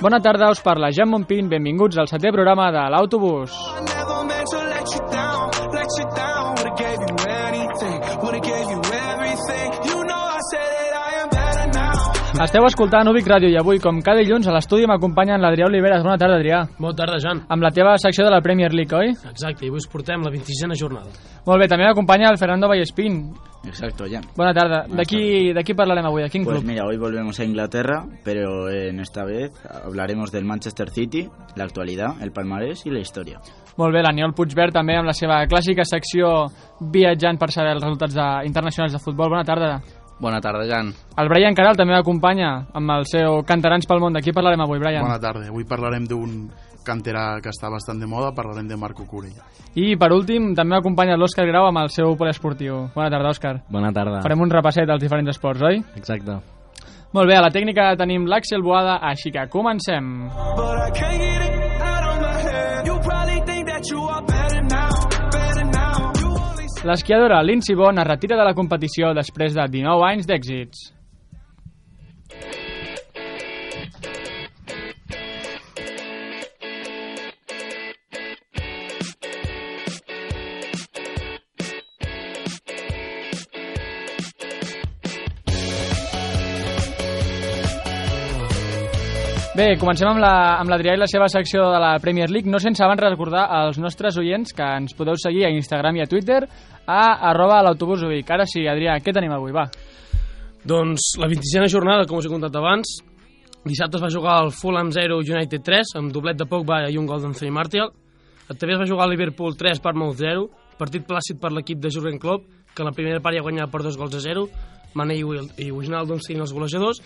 Bona tarda, us parla Jan Montpin, benvinguts al setè programa de l'Autobús. Esteu escoltant Ubic Ràdio i avui, com cada dilluns, a l'estudi m'acompanyen l'Adrià Oliveres. Bona tarda, Adrià. Bona tarda, Jan. Amb la teva secció de la Premier League, oi? Exacte, i avui us portem la 26a jornada. Molt bé, també m'acompanya el Fernando Vallespín. Exacto, ya. Bona tarda. Buenas De qui, de qui parlarem avui? De quin Pues club? mira, hoy volvemos a Inglaterra, pero en esta vez hablaremos del Manchester City, la actualidad, el palmarés y la historia. Molt bé, l'Aniol Puigverd també amb la seva clàssica secció viatjant per saber els resultats de, internacionals de futbol. Bona tarda. Bona tarda, Jan. El Brian Caral també m'acompanya amb el seu Cantarans pel món. De qui parlarem avui, Brian? Bona tarda. Avui parlarem d'un canterà que està bastant de moda, parlarem de Marco Curella. I per últim també m'acompanya l'Òscar Grau amb el seu poliesportiu. Bona tarda, Òscar. Bona tarda. Farem un repasset dels diferents esports, oi? Exacte. Molt bé, a la tècnica tenim l'Àxel Boada, així que comencem. But I can't get it out of my head. You probably think that you are better now, L'esquiadora Lindsey Vonn es retira de la competició després de 19 anys d'èxits. Bé, comencem amb la- l'Adrià i la seva secció de la Premier League, no sense abans recordar als nostres oients que ens podeu seguir a Instagram i a Twitter a arroba l'autobús Ubic. Ara sí, Adrià, què tenim avui? Va. Doncs la 26a jornada, com us he contat abans, dissabte es va jugar el Fulham 0 United 3, amb doblet de Pogba i un gol d'Anthony Martial. També es va jugar el Liverpool 3 Parmouth 0, partit plàcid per l'equip de Jurgen Klopp, que en la primera part ja guanyava per dos gols a 0, Mane i Wijnaldum sent els golejadors,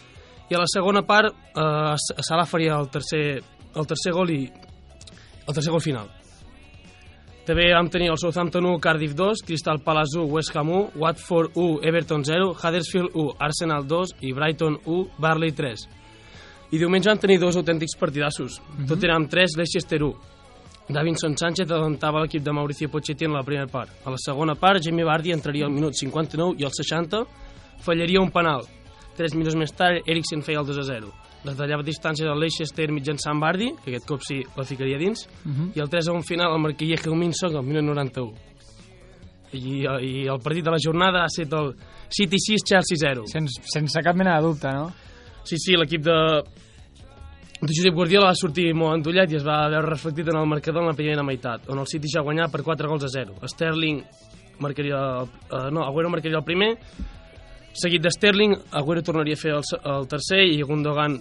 i a la segona part eh, Salah faria el tercer, el tercer gol i el tercer gol final. També vam tenir el Southampton 1, Cardiff 2, Crystal Palace 1, West Ham 1, Watford 1, Everton 0, Huddersfield 1, Arsenal 2 i Brighton 1, Barley 3. I diumenge vam tenir dos autèntics partidassos. Mm -hmm. Tottenham 3, Leicester 1. Davinson Sánchez adelantava l'equip de Mauricio Pochettino en la primera part. A la segona part, Jamie Vardy entraria al minut 59 i al 60 fallaria un penal. Tres minuts més tard, Eriksen feia el 2 a 0. Retallava distància del Leicester mitjançant Vardy, que aquest cop sí la ficaria dins, uh -huh. i el 3 a 1 final el marcaria Heung-Min al minut 91. I, I el partit de la jornada ha estat el City 6, Chelsea 0. Sense, sense cap mena de dubte, no? Sí, sí, l'equip de, de Josep Guardiola va sortir molt endollat i es va veure reflectit en el marcador en la primera meitat, on el City ja guanyava per 4 gols a 0. Sterling marcaria... Uh, no, Agüero marcaria el primer, seguit de Sterling, Agüero tornaria a fer el, el tercer i Gundogan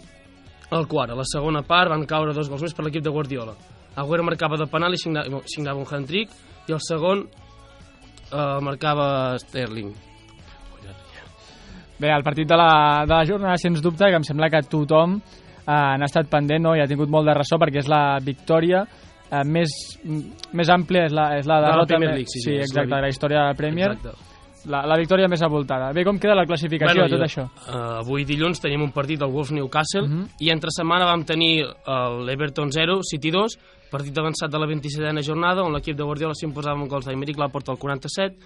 el quart. A la segona part van caure dos gols més per l'equip de Guardiola. Agüero marcava de penal i signava, signava un hand-trick i el segon uh, marcava Sterling. Bé, el partit de la, de la jornada, sens dubte, que em sembla que tothom eh, n'ha estat pendent no? i ha tingut molt de ressò perquè és la victòria eh, més, més àmplia, és la, és la De la derrota... Premier League, sí, sí, sí, exacte, la la història de la Premier. Exacte. La, la victòria més avoltada. Bé, com queda la classificació de tot jo- això? Uh, avui dilluns tenim un partit del Wolves Newcastle Mhm. i entre setmana vam tenir l'Everton 0, City 2, partit avançat de la 27a jornada on l'equip de Guardiola s'imposava amb gols d'Aymeric Laporta al 47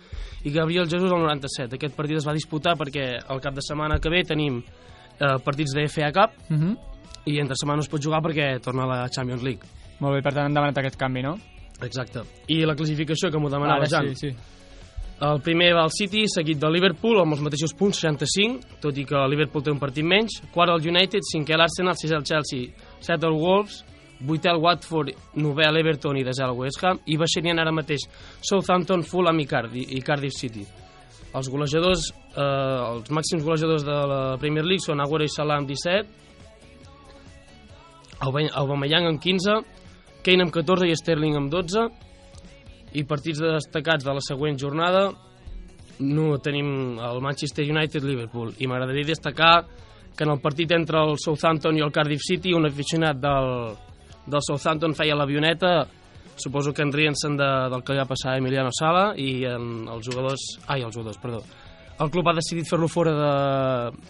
i Gabriel Jesus al 97. Aquest partit es va disputar perquè el cap de setmana que ve tenim uh, partits de FA Cup Uh -huh. i entre setmana no es pot jugar perquè torna a la Champions League. Molt bé, per tant han demanat aquest canvi, no? Exacte. I la classificació que m'ho demanava Ara Jan. sí, sí. El primer va el City, seguit del Liverpool, amb els mateixos punts, 65, tot i que el Liverpool té un partit menys. Quart el United, cinquè l'Arsenal, sisè el Chelsea, set el Wolves, vuitè el Watford, novè l'Everton i desè el West Ham, i baixarien ara mateix Southampton, Fulham i Cardiff, i Cardiff City. Els golejadors, eh, els màxims golejadors de la Premier League són Agüero i Salah amb 17, Aubame- Aubameyang amb 15, Kane amb 14 i Sterling amb 12, i partits destacats de la següent jornada no tenim el Manchester United-Liverpool i m'agradaria destacar que en el partit entre el Southampton i el Cardiff City un aficionat del, del Southampton feia l'avioneta suposo que en rient-se'n de, del que li va passar a Emiliano Sala i en els jugadors ai, els jugadors, perdó. El club ha decidit fer-lo fora de,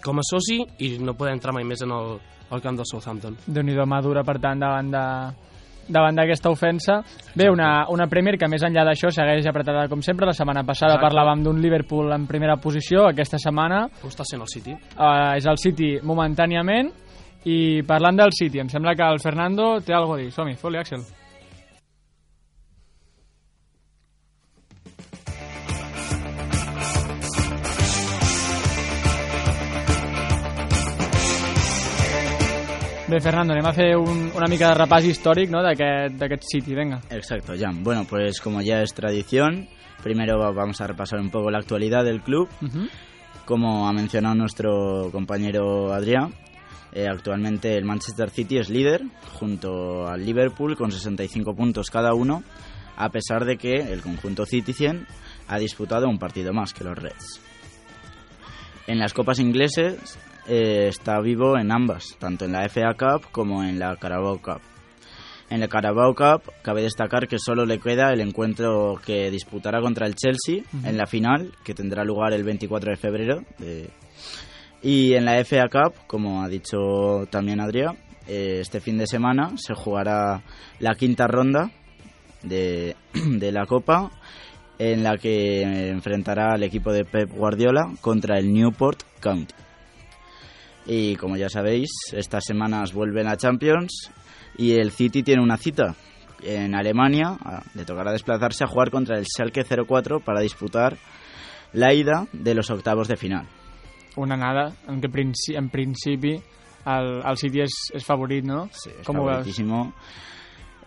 com a soci i no poder entrar mai més en el, al camp del Southampton. Déu nhi madura, per tant, davant de, davant d'aquesta ofensa. Bé, una, una Premier que més enllà d'això segueix apretada com sempre. La setmana passada Exacte. parlàvem d'un Liverpool en primera posició, aquesta setmana Ho està sent el City. uh, és el City momentàniament i parlant del City, em sembla que el Fernando té alguna a dir. Som-hi, fot-li, Axel. Bé, Fernando, anem a fer un, una mica de repàs històric no, d'aquest City, venga. Exacto, Jan. Bueno, pues como ya es tradición, primero va- vamos a repasar un poco la actualidad del club. Uh Como ha mencionado nuestro compañero Adrián, eh, actualmente el Manchester City es líder junto al Liverpool con 65 puntos cada uno, a pesar de que el conjunto Citizen ha disputado un partido más que los Reds. En las copas ingleses eh, está vivo en ambas, tanto en la FA Cup como en la Carabao Cup. En la Carabao Cup cabe destacar que solo le queda el encuentro que disputará contra el Chelsea en la final, que tendrá lugar el 24 de febrero. Y en la FA Cup, como ha dicho también Adrián, eh, este fin de semana se jugará la quinta ronda de, de la Copa, en la que enfrentará al equipo de Pep Guardiola contra el Newport County. Y como ya sabéis, estas semanas vuelven a Champions y el City tiene una cita en Alemania. Le tocará desplazarse a jugar contra el Schalke 04 para disputar la ida de los octavos de final. Una anada en què princi en principi el, el City és, és favorit, no? Sí, es Com ho veus?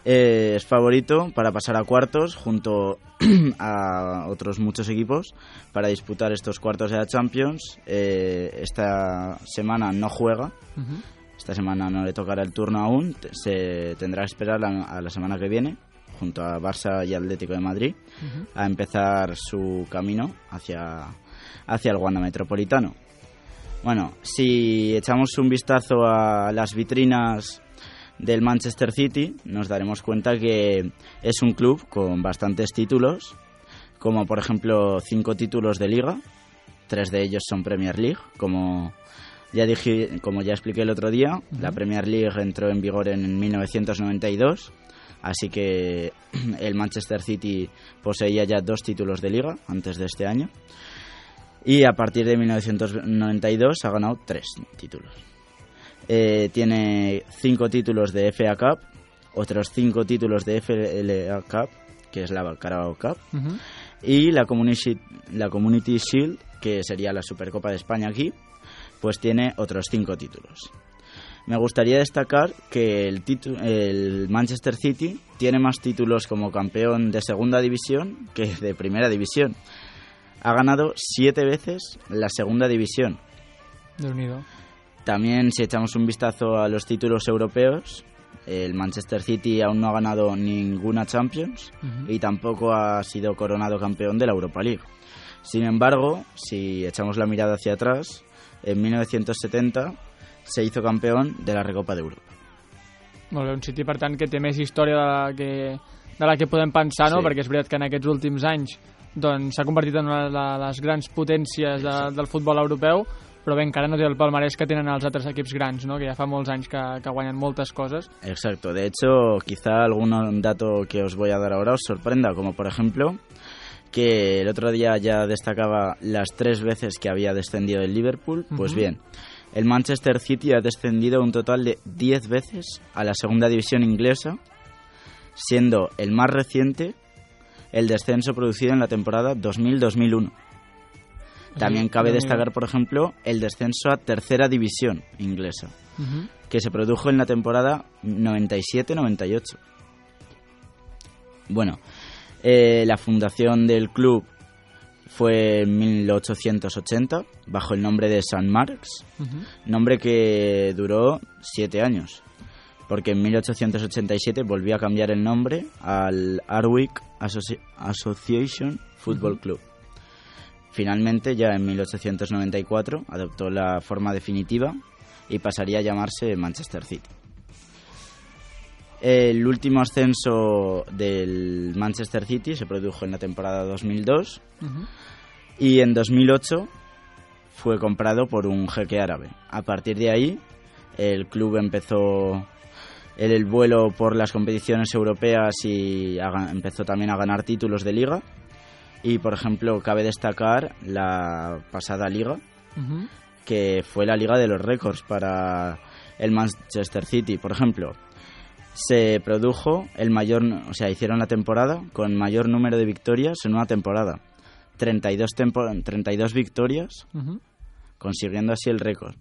Eh, es favorito para pasar a cuartos junto a otros muchos equipos para disputar estos cuartos de la Champions. Eh, esta semana no juega, Uh esta semana no le tocará el turno aún, se tendrá que esperar a la semana que viene junto a Barça y Atlético de Madrid a empezar su camino hacia, hacia el Wanda Metropolitano. Bueno, si echamos un vistazo a las vitrinas del Manchester City, nos daremos cuenta que es un club con bastantes títulos, como por ejemplo cinco títulos de liga, tres de ellos son Premier League, como ya dije, como ya expliqué el otro día, la Premier League entró en vigor en 1992, así que el Manchester City poseía ya dos títulos de liga antes de este año. Y a partir de 1992 ha ganado tres títulos. Eh, tiene cinco títulos de FA Cup, otros cinco títulos de FLA Cup, que es la Carabao Cup, -huh. y la Community, la Community Shield, que sería la Supercopa de España aquí, pues tiene otros cinco títulos. Me gustaría destacar que el, el Manchester City tiene más títulos como campeón de segunda división que de primera división. Ha ganado siete veces la segunda división. Déu-n'hi-do. También si echamos un vistazo a los títulos europeos, el Manchester City aún no ha ganado ninguna Champions Ujú. y tampoco ha sido coronado campeón de la Europa League. Sin embargo, si echamos la mirada hacia atrás, en 1970 se hizo campeón de la Recopa de Europa. Molt bé, un City, per tant, que té més història de la que, de la que podem pensar, no? Sí. Perquè és veritat que en aquests últims anys doncs, s'ha convertit en una de les grans potències de, del futbol europeu, però bé, encara no té el palmarès que tenen els altres equips grans, no? que ja fa molts anys que, que guanyen moltes coses. Exacto, de hecho, quizá algún dato que os voy a dar ahora os sorprenda, como por ejemplo que el otro día ya destacaba las tres veces que había descendido el Liverpool, pues bien, el Manchester City ha descendido un total de 10 veces a la segunda división inglesa, siendo el más reciente el descenso producido en la temporada 2000-2001. También cabe destacar, por ejemplo, el descenso a tercera división inglesa Uh que se produjo en la temporada 97-98. Bueno, eh, la fundación del club fue en 1880 bajo el nombre de St. Mark's, nombre que duró siete años, porque en 1887 volvió a cambiar el nombre al Associ- Association Football Club. Finalmente, ya en 1894, adoptó la forma definitiva y pasaría a llamarse Manchester City. El último ascenso del Manchester City se produjo en la temporada 2002 y en 2008 fue comprado por un jeque árabe. A partir de ahí, el club empezó el vuelo por las competiciones europeas y empezó también a ganar títulos de liga. Y por ejemplo, cabe destacar la pasada liga, que fue la liga de los récords para el Manchester City. Por ejemplo, se produjo el mayor, o sea, hicieron la temporada con mayor número de victorias en una temporada. 32, tempo- 32 victorias, consiguiendo así el récord.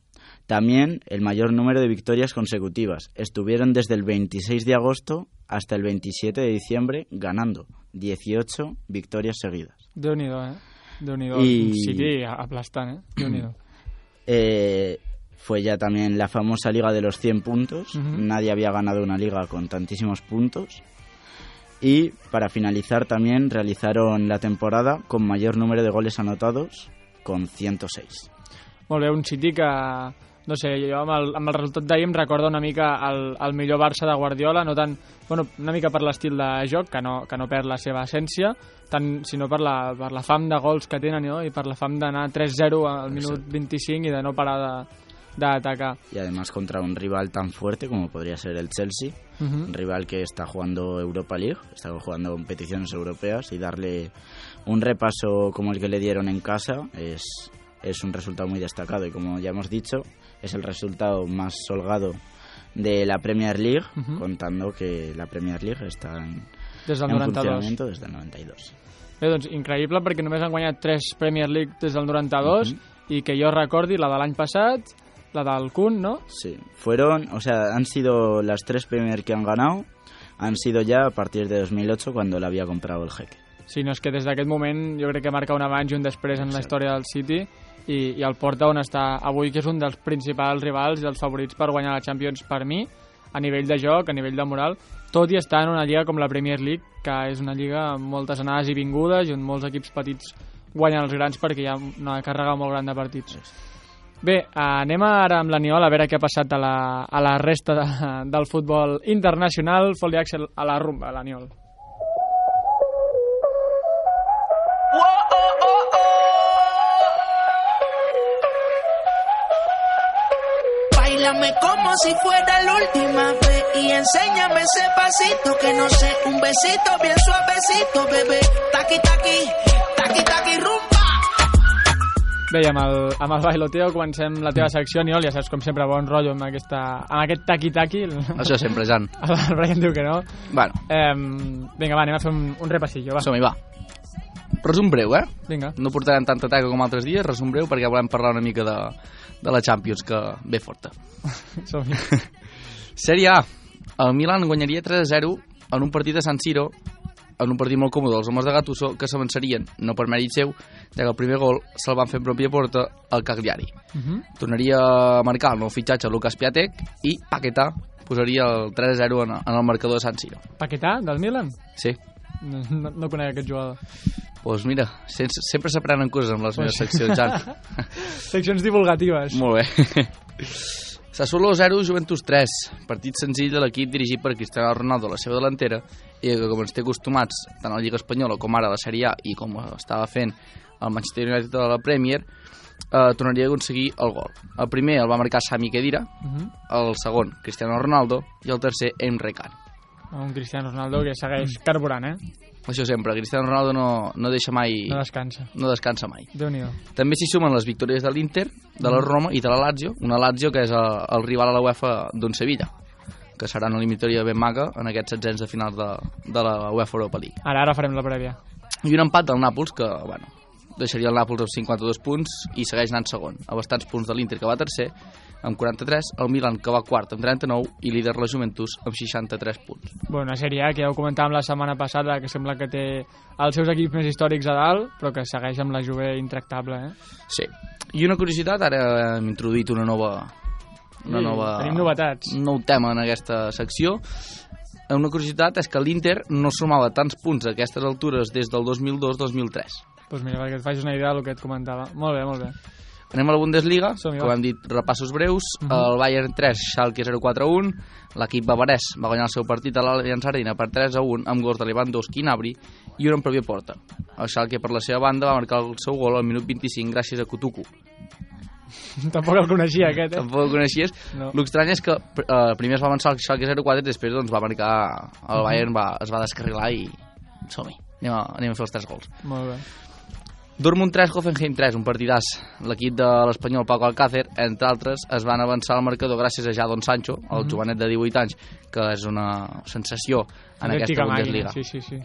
También el mayor número de victorias consecutivas. Estuvieron desde el 26 de agosto hasta el 27 de diciembre ganando 18 victorias seguidas. Déu-n'hi-do, eh? Déu-n'hi-do. I- City aplastant, eh? Déu-n'hi-do. Eh, fue ya también la famosa liga de los 100 puntos. Nadie había ganado una liga con tantísimos puntos. Y para finalizar también realizaron la temporada con mayor número de goles anotados, con 106. Molt bé, un City que, no sé, jo amb el, amb el resultat d'ahir em recorda una mica el, el millor Barça de Guardiola, no tant, bueno, una mica per l'estil de joc, que no, que no perd la seva essència, tant, sinó per la, per la fam de gols que tenen no? i per la fam d'anar 3-0 al minut 25 i de no parar de d'atacar. Y además contra un rival tan fuerte como podría ser el Chelsea, Uh -huh. un rival que está jugando Europa League, está jugando competiciones europeas y darle un repaso como el que le dieron en casa es, es un resultado muy destacado y como ya hemos dicho es el resultado más holgado de la Premier League, Ujú. contando que la Premier League está en, Des del en 92. funcionamiento desde el 92. Bé, doncs increïble perquè només han guanyat 3 Premier League des del 92 i que jo recordi la de l'any passat, la del Kun, no? Sí, fueron, o sea, han sido las tres Premier que han ganado, han sido ya a partir de 2008 cuando la había comprado el jeque. Sí, no, és que des d'aquest moment jo crec que marca un abans i un després en la història del City i, i el porta on està avui, que és un dels principals rivals i dels favorits per guanyar la Champions per mi, a nivell de joc, a nivell de moral, tot i estar en una lliga com la Premier League, que és una lliga amb moltes anades i vingudes i on molts equips petits guanyen els grans perquè hi ha una càrrega molt gran de partits. Bé, anem ara amb l'Aniol a veure què ha passat a la, a la resta de, del futbol internacional. Foli Axel a la rumba, l'Aniol. Bailame como si fuera la última vez y enséñame ese pasito que no sé, un besito bien suavecito, bebé. Taqui taqui, taqui taqui rumba. Bé, i amb el, amb el bailoteo comencem la teva secció, Aniol, ja saps, com sempre, bon rotllo amb, aquesta, amb aquest taqui-taqui. Això sempre, Jan. El Brian diu que no. Bueno, Eh, vinga, va, anem a fer un, un repassillo, va. som-hi, va. Resum breu, eh? Vinga. No portarem tanta taca com altres dies, resum breu, perquè volem parlar una mica de, de la Champions, que ve forta. Sèrie A. El Milan guanyaria 3-0 en un partit a San Siro, en un partit molt còmode dels homes de Gattuso, que s'avançarien, no per mèrit seu, ja que el primer gol se'l van fer en pròpia porta al Cagliari. Uh -huh. Tornaria a marcar el nou fitxatge Lucas Piatek i Paquetá posaria el 3-0 en, en el marcador de San Siro. Paquetà, del Milan? Sí, No, no, no conec aquest jugador. doncs pues mira, sempre s'aprenen coses amb les meves seccions, Jan. Seccions divulgatives. Molt bé. Sassuolo 0, Juventus 3. Partit senzill de l'equip dirigit per Cristiano Ronaldo a la seva delantera i que, com ens té acostumats tant a la Lliga Espanyola com ara a la Sèrie A i com estava fent el Manchester United de la Premier, eh, tornaria a aconseguir el gol. El primer el va marcar Sami Khedira, Uh -huh. el segon Cristiano Ronaldo i el tercer Emre Can. Un Cristiano Ronaldo que segueix carburant, eh? Això sempre, Cristiano Ronaldo no, no deixa mai... No descansa. no descansa mai. Déu-n'hi-do. També s'hi sumen les victòries de l'Inter, de la Roma i de la Lazio, una Lazio que és el, el rival a la UEFA d'un Sevilla, que serà una eliminatòria ben maca en aquests setzents de final de, de la UEFA Europa League. Ara, ara farem la prèvia. I un empat del Nàpols que, bueno, deixaria el Nàpols amb 52 punts i segueix anant segon, a bastants punts de l'Inter que va tercer, amb 43, el Milan que va quart amb 39 i líder la Juventus amb 63 punts. Bueno, una sèrie A que ja ho comentàvem la setmana passada, que sembla que té els seus equips més històrics a dalt, però que segueix amb la Juve intractable, eh? Sí. I una curiositat, ara hem introduït una nova... Una Sí, nova... tenim novetats. Un nou tema en aquesta secció. Una curiositat és que l'Inter no sumava tants punts a aquestes altures des del 2002-2003. Doncs pues mira, perquè et facis una idea del que et comentava. Molt bé, molt bé. Anem a la Bundesliga, com hem dit, repassos breus. Mhm. El Bayern 3, Schalke 0-4-1. L'equip bavarès va guanyar el seu partit a l'Allianz Arena per 3-1 amb gols de Lewandowski i Gnabry i un en pròpia porta. El Schalke, per la seva banda, va marcar el seu gol al minut 25 gràcies a Kutuku. Tampoc el coneixia, aquest, eh? Tampoc el coneixies. No. L'estrany és que eh, primer es va avançar el Schalke 04 i després doncs, va marcar el Bayern, va, es va descarrilar i som-hi. Anem, a, anem a fer els tres gols. Molt bé. Dortmund 3, Hoffenheim 3, un partidàs. L'equip de l'espanyol Paco Alcácer, entre altres, es van avançar al marcador gràcies a Jadon Sancho, el jovenet de 18 anys, que és una sensació en Autèntica aquesta Bundesliga. Sí, sí, sí.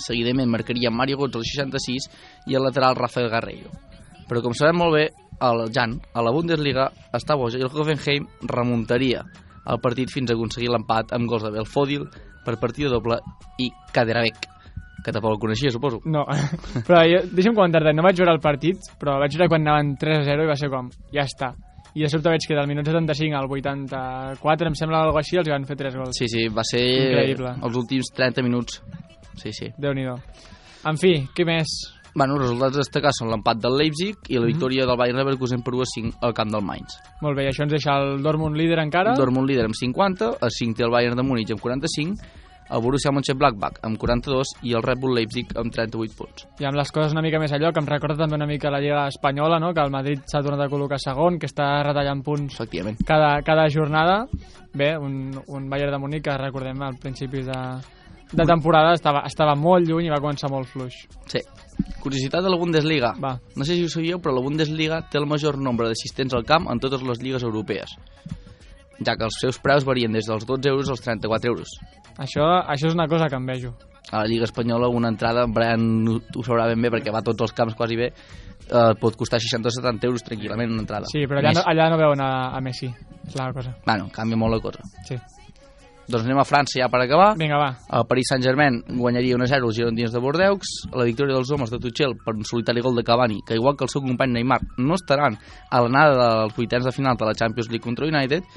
Seguidament marcaria Mario Götze al 66 i el lateral Rafael Garreiro. Però com sabem molt bé, el Jan, a la Bundesliga, està boja i el Hoffenheim remuntaria el partit fins a aconseguir l'empat amb gols de Belfodil per partida doble i Kaderavec, que tampoc el coneixia, suposo. No, però jo, deixa'm comentar-te, no vaig veure el partit, però vaig veure quan anaven 3 a 0 i va ser com, ja està. I de sobte veig que del minut 75 al 84, em sembla alguna així, els van fer 3 gols. Sí, sí, va ser Increïble. els últims 30 minuts. Sí, sí. Déu-n'hi-do. En fi, què més? Bueno, els resultats a destacar són l'empat del Leipzig i Mhm. la victòria del Bayern Leverkusen per 1 a 5 al camp del Mainz. Molt bé, i això ens deixa el Dortmund líder encara. Dortmund líder amb 50, a 5 té el Bayern de Múnich amb 45, el Borussia Mönchengladbach amb 42 i el Red Bull Leipzig amb 38 punts. I amb les coses una mica més a lloc, em recorda també una mica la Lliga Espanyola, no? que el Madrid s'ha tornat a col·locar segon, que està retallant punts Efectivament. cada, cada jornada. Bé, un, un Bayern de Múnich que recordem al principi de, de temporada estava, estava molt lluny i va començar molt fluix. Sí. Curiositat de la Bundesliga. Va. No sé si ho sabíeu, però la Bundesliga té el major nombre d'assistents al camp en totes les lligues europees, ja que els seus preus varien des dels 12 euros als 34 euros. Això, això és una cosa que envejo. A la Lliga Espanyola una entrada, en Brian ho sabrà ben bé perquè va a tots els camps quasi bé, eh, pot costar 60 o 70 euros tranquil·lament una entrada. Sí, però allà no, allà no veuen a, a Messi, és la cosa. Bueno, canvia molt la cosa. Sí. Doncs anem a França ja per acabar. Vinga, va. El Paris Saint-Germain guanyaria 1-0 els girondins de Bordeaux, la victòria dels homes de Tuchel per un solitari gol de Cavani, que igual que el seu company Neymar no estaran a l'anada dels vuitens de final de la Champions League contra United,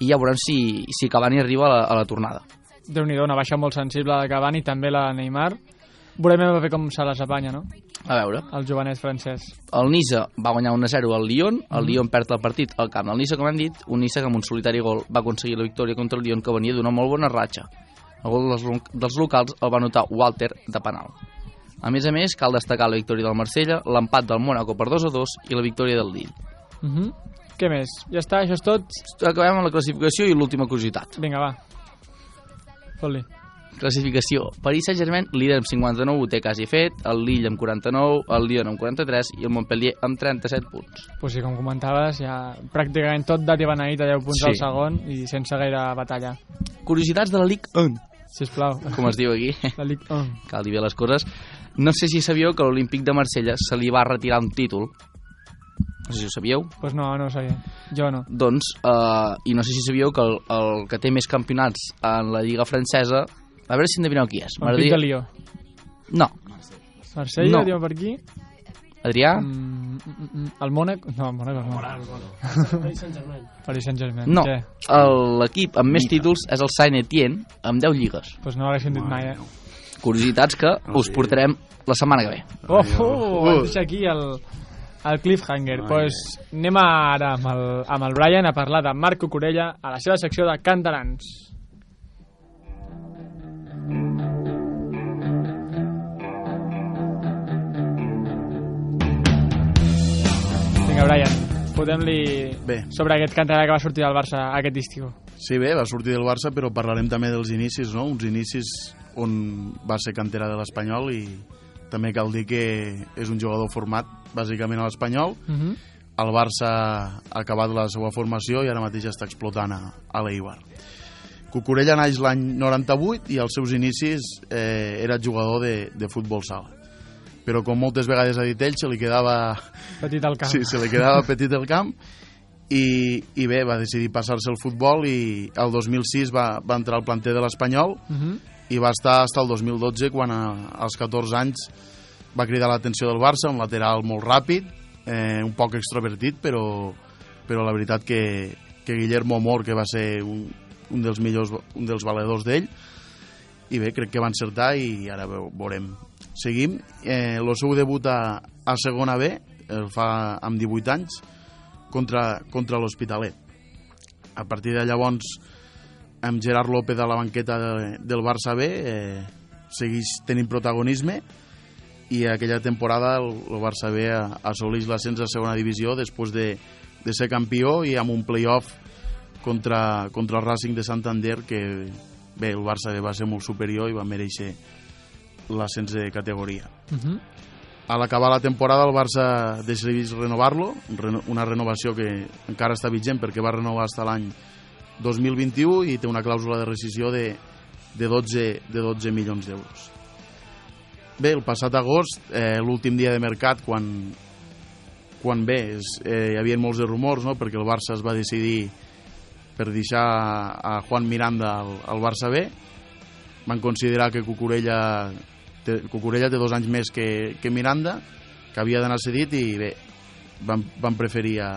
i ja veurem si, si Cavani arriba a la, a la tornada. Déu nhi una baixa molt sensible de Cavani, també la de Neymar. Veurem a veure com se les apanya, no? A veure, El jovenet francès. el Niça va guanyar 1-0 al Lyon, el Lyon perd el partit al camp del Niça, com hem dit, un Niça que amb un solitari gol va aconseguir la victòria contra el Lyon que venia d'una molt bona ratxa. El gol dels, dels locals el va notar Walter de penal. A més a més, cal destacar la victòria del Marsella, l'empat del Mónaco per 2 a 2 i la victòria del Lille. Uh -huh. Què més? Ja està, això és tot? Acabem amb la classificació i l'última curiositat. Vinga, va. Fot-li. Classificació. Paris Saint-Germain, líder amb 59, ho té quasi fet, el Lille amb 49, el Lyon amb 43 i el Montpellier amb 37 punts. Pues sí, com comentaves, ja pràcticament tot dat i beneït a 10 punts Sí. al segon i sense gaire batalla. Curiositats de la Ligue 1, Sisplau. com es diu aquí. La Ligue 1. cal dir bé les coses. No sé si sabíeu que l'Olímpic de Marsella se li va retirar un títol. No sé si ho sabíeu. Pues no, no ho sabia. Jo no. Doncs, eh, i no sé si sabíeu que el, el que té més campionats en la Lliga Francesa... A veure si endevineu qui és. El Pic de Lió. No. Marsella, No. diu per aquí. Adrià? Mm, mm, mm, el Mónaco... No, el Mónaco no. Paris Saint-Germain. Paris Saint-Germain. No. El- L'equip amb més títols és el Saint-Étienne, amb 10 lligues. Pues no l'hagués sentit mai, eh? Curiositats que us portarem la setmana que ve. Oh, oh, ens deixa aquí el, el cliffhanger. pues anem ara amb el, amb el Brian a parlar de Marco Corella a la seva secció de Cantarans. Vinga, Brian, fotem-li sobre aquest cantarà que va sortir del Barça aquest estiu. Sí, bé, va sortir del Barça, però parlarem també dels inicis, no? Uns inicis on va ser cantera de l'Espanyol i també cal dir que és un jugador format bàsicament a l'Espanyol. Uh -huh. El Barça ha acabat la seva formació i ara mateix està explotant a, a l'Eibar. Cucurella naix l'any 98 i als seus inicis eh, era jugador de, de futbol sala. Però com moltes vegades ha dit ell, se li quedava Petit al camp. Sí, se li quedava petit el camp i, i bé, va decidir passar-se al futbol i el 2006 va, va entrar al planter de l'Espanyol Uh -huh. I va estar fins al 2012 quan a, als 14 anys va cridar l'atenció del Barça, un lateral molt ràpid, eh, un poc extrovertit, però, però la veritat que, que Guillermo Mor, que va ser un, un dels millors, un dels valedors d'ell, i bé, crec que va encertar i ara veu- veurem. Seguim, eh, el seu debut a, a segona B el fa amb 18 anys contra, contra l'Hospitalet. A partir de llavors, amb Gerard López a la banqueta de, del Barça B, eh, segueix tenint protagonisme i aquella temporada el, el Barça B assoleix l'ascens a segona divisió després de de ser campió i amb un playoff contra, contra el Racing de Santander que bé, el Barça va ser molt superior i va mereixer l'ascens de categoria. Uh -huh. A l'acabar la temporada el Barça decideix renovar-lo, reno- una renovació que encara està vigent perquè va renovar fins l'any 2021 i té una clàusula de rescisió de, de, 12, de 12 milions d'euros. Bé, el passat agost, eh, l'últim dia de mercat, quan, quan bé, es, eh, hi havia molts de rumors, no?, perquè el Barça es va decidir per deixar a Juan Miranda al, al Barça B, van considerar que Cucurella té, Cucurella té dos anys més que, que Miranda, que havia d'anar cedit i bé, van, van preferir a,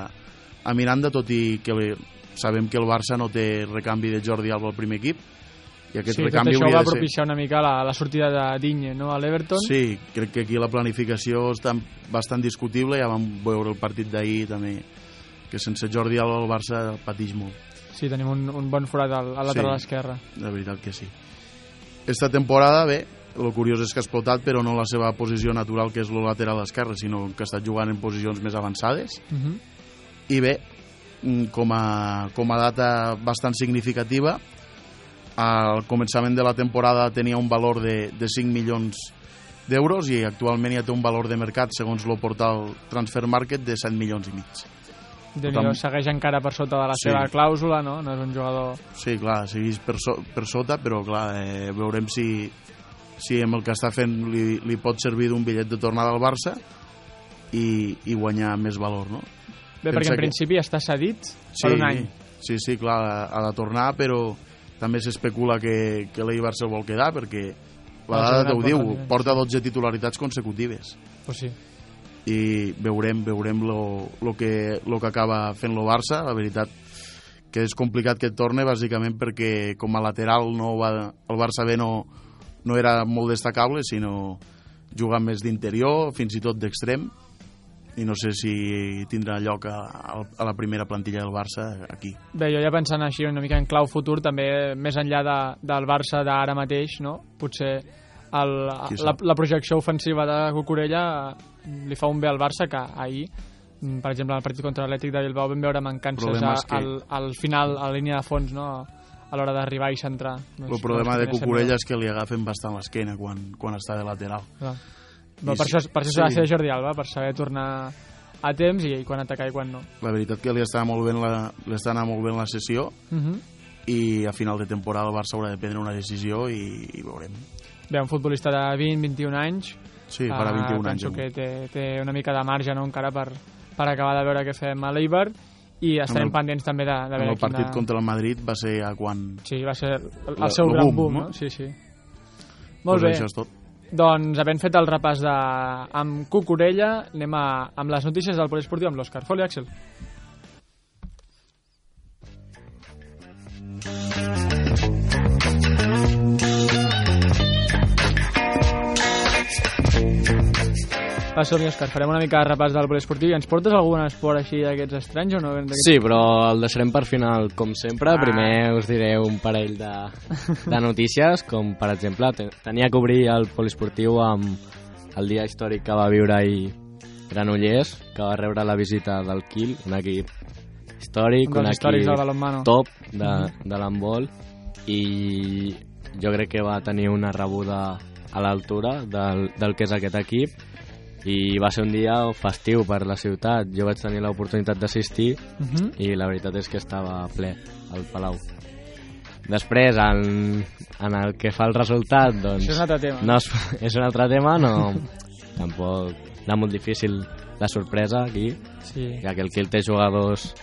a Miranda, tot i que sabem que el Barça no té recanvi de Jordi Alba al primer equip, i aquest Sí, tot recanvi això hauria va propiciar una mica la, la sortida de Digne no, a l'Everton. Sí, crec que aquí la planificació està bastant discutible, ja vam veure el partit d'ahir també, que sense Jordi Alba el Barça pateix molt. Sí, tenim un, un bon forat al, al lateral Sí. esquerre. De veritat que sí. Esta temporada, bé, el curiós és que ha explotat, però no la seva posició natural, que és el lateral esquerre, sinó que ha estat jugant en posicions més avançades. Uh -huh. I bé, com a, com a data bastant significativa, al començament de la temporada tenia un valor de, de 5 milions d'euros i actualment ja té un valor de mercat, segons el portal Transfer Market, de 7 milions i mig. déu nhi segueix encara per sota de la Sí. seva clàusula, no? No és un jugador... Sí, clar, segueix per, so, per sota, però clar, eh, veurem si, si amb el que està fent li, li pot servir d'un bitllet de tornada al Barça i, i guanyar més valor, no? Bé, perquè en que- principi està cedit Sí, per un any. Sí, sí, clar, ha, de tornar, però també s'especula que, que l'Eibar se'l vol quedar, perquè la dada porta diu, nivell. porta 12 titularitats consecutives Pues sí. i veurem veurem lo, lo, que, lo que acaba fent el Barça la veritat que és complicat que torne bàsicament perquè com a lateral no va, el Barça B no, no era molt destacable sinó jugant més d'interior fins i tot d'extrem i no sé si tindrà lloc a, a, la primera plantilla del Barça aquí Bé, jo ja pensant així una mica en clau futur, també més enllà de, del Barça d'ara mateix, no? Potser el, la, la projecció ofensiva de Cucurella li fa un bé al Barça que ahir mm, per exemple, en el partit contra l'Atlètic de Bilbao vam veure mancances a, que- al, al final, a la línia de fons, no? a l'hora d'arribar i centrar. el problema de Cucurella és que li agafen bastant l'esquena quan, quan està de lateral Clar. I per això, per això s'ha de sí. ser Jordi Alba, per saber tornar a temps i, i quan atacar i quan no. la veritat que li està molt bé la, li està anant molt bé la sessió Uh -huh. i a final de temporada el Barça haurà de prendre una decisió i, i veurem. Bé, un futbolista de 20-21 anys Sí, farà 21 anys. penso que té, té una mica de marge no, encara per, per acabar de veure què fem a l'Eibar i estarem el- pendents també de, de veure el partit quina... contra el Madrid va ser a quan... Sí, va ser el, el seu el gran boom, boom, no? no? Sí, sí. Molt Pues bé, Això és tot. Doncs havent fet el repàs de, amb Cucurella, anem a, amb les notícies del poliesportiu amb l'Òscar. Foli, Axel. Va, som Òscar, farem una mica de repàs del poliesportiu i ens portes algun esport així d'aquests estranys o no? Sí, però el deixarem per final, com sempre. Ah. Primer us diré un parell de, de notícies, com per exemple, te- tenia que obrir el poliesportiu amb el dia històric que va viure ahir Granollers, que va rebre la visita del Kiel, un equip històric, Un del equip balonmano. top de, de l'handbol, i jo crec que va tenir una rebuda a l'altura del, del que és aquest equip, i va ser un dia festiu per la ciutat. Jo vaig tenir l'oportunitat d'assistir Uh -huh. i la veritat és que estava ple al Palau. Després, en, en el que fa el resultat, doncs... Això és un altre tema. No és, és un altre tema, no... tampoc era molt difícil la sorpresa aquí, Sí. ja que el Kiel té jugadors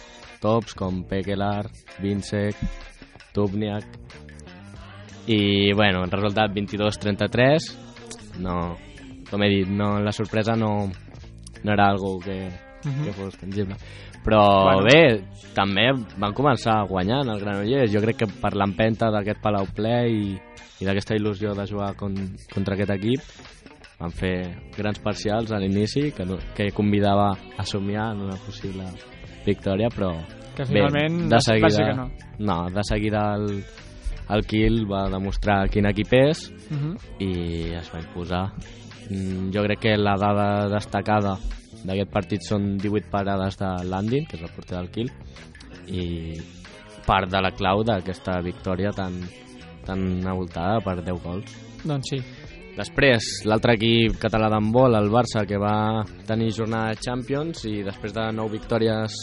tops com Pekelar, Vincek, Tubniak... I, bueno, el resultat 22-33, no... Com he dit, no, la sorpresa no, no era algo que, Mhm. que fos tangible. Però Bueno. bé, també van començar guanyant el Granollers. Jo crec que per l'empenta d'aquest Palau ple i, i d'aquesta il·lusió de jugar con, contra aquest equip van fer grans parcials a l'inici que, que convidava a somiar en una possible victòria, però Que bé, finalment de va seguida, ser que no. no, de seguida el, el Kiel va demostrar quin equip és Uh -huh. i es va imposar. Mm, jo crec que la dada destacada d'aquest partit són 18 parades de Landin, que és el porter del Kiel, i part de la clau d'aquesta victòria tan, tan avoltada per 10 gols. Doncs sí. Després, l'altre equip català d'handbol, el Barça, que va tenir jornada de Champions i després de 9 victòries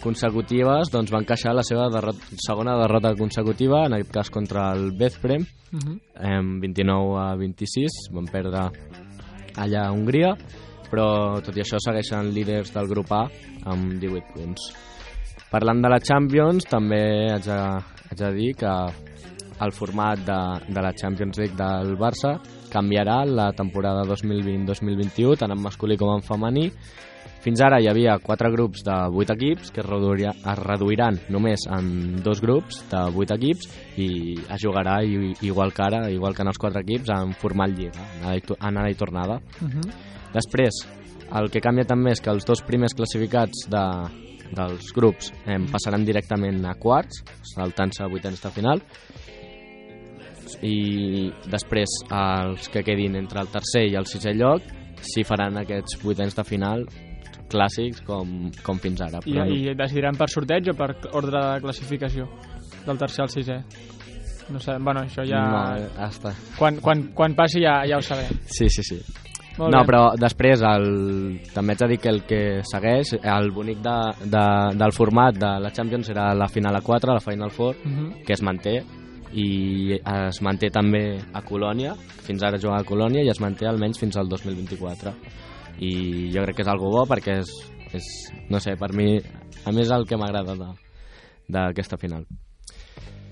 consecutives doncs va encaixar la seva derrot segona derrota consecutiva, en aquest cas contra el Bezprem, Uh -huh. amb 29 a 26, van perdre allà a Hongria, però tot i això segueixen líders del grup A amb 18 punts. Parlant de la Champions, també haig de, haig de dir que el format de, de la Champions League del Barça canviarà la temporada 2020-2021, tant en masculí com en femení. Fins ara hi havia quatre grups de 8 equips que es, reduiria, es reduiran només en dos grups de 8 equips i es jugarà igual que ara, igual que en els quatre equips, en format lliga, anada i, to- anada i tornada. Uh -huh. Després, el que canvia també és que els dos primers classificats de, dels grups eh, passaran directament a quarts, saltant-se a vuitens de final, i després els que quedin entre el tercer i el sisè lloc s'hi faran aquests vuitens de final clàssics com, com fins ara. I, Però no- I decidiran per sorteig o per ordre de classificació? Del tercer al sisè? No sé, bueno, això ja... No, eh, hasta... Quan, quan, quan passi ja, ja ho sabrem. Sí, sí, sí. Molt no, bé. però després el... també haig de dir que el que segueix, el bonic de, de, del format de la Champions serà la final a 4, la Final Four, Uh -huh. que es manté i es manté també a Colònia, fins ara juga a Colònia i es manté almenys fins al 2024 i jo crec que és algo bo perquè és, és no sé, per mi a més el que m'agrada d'aquesta final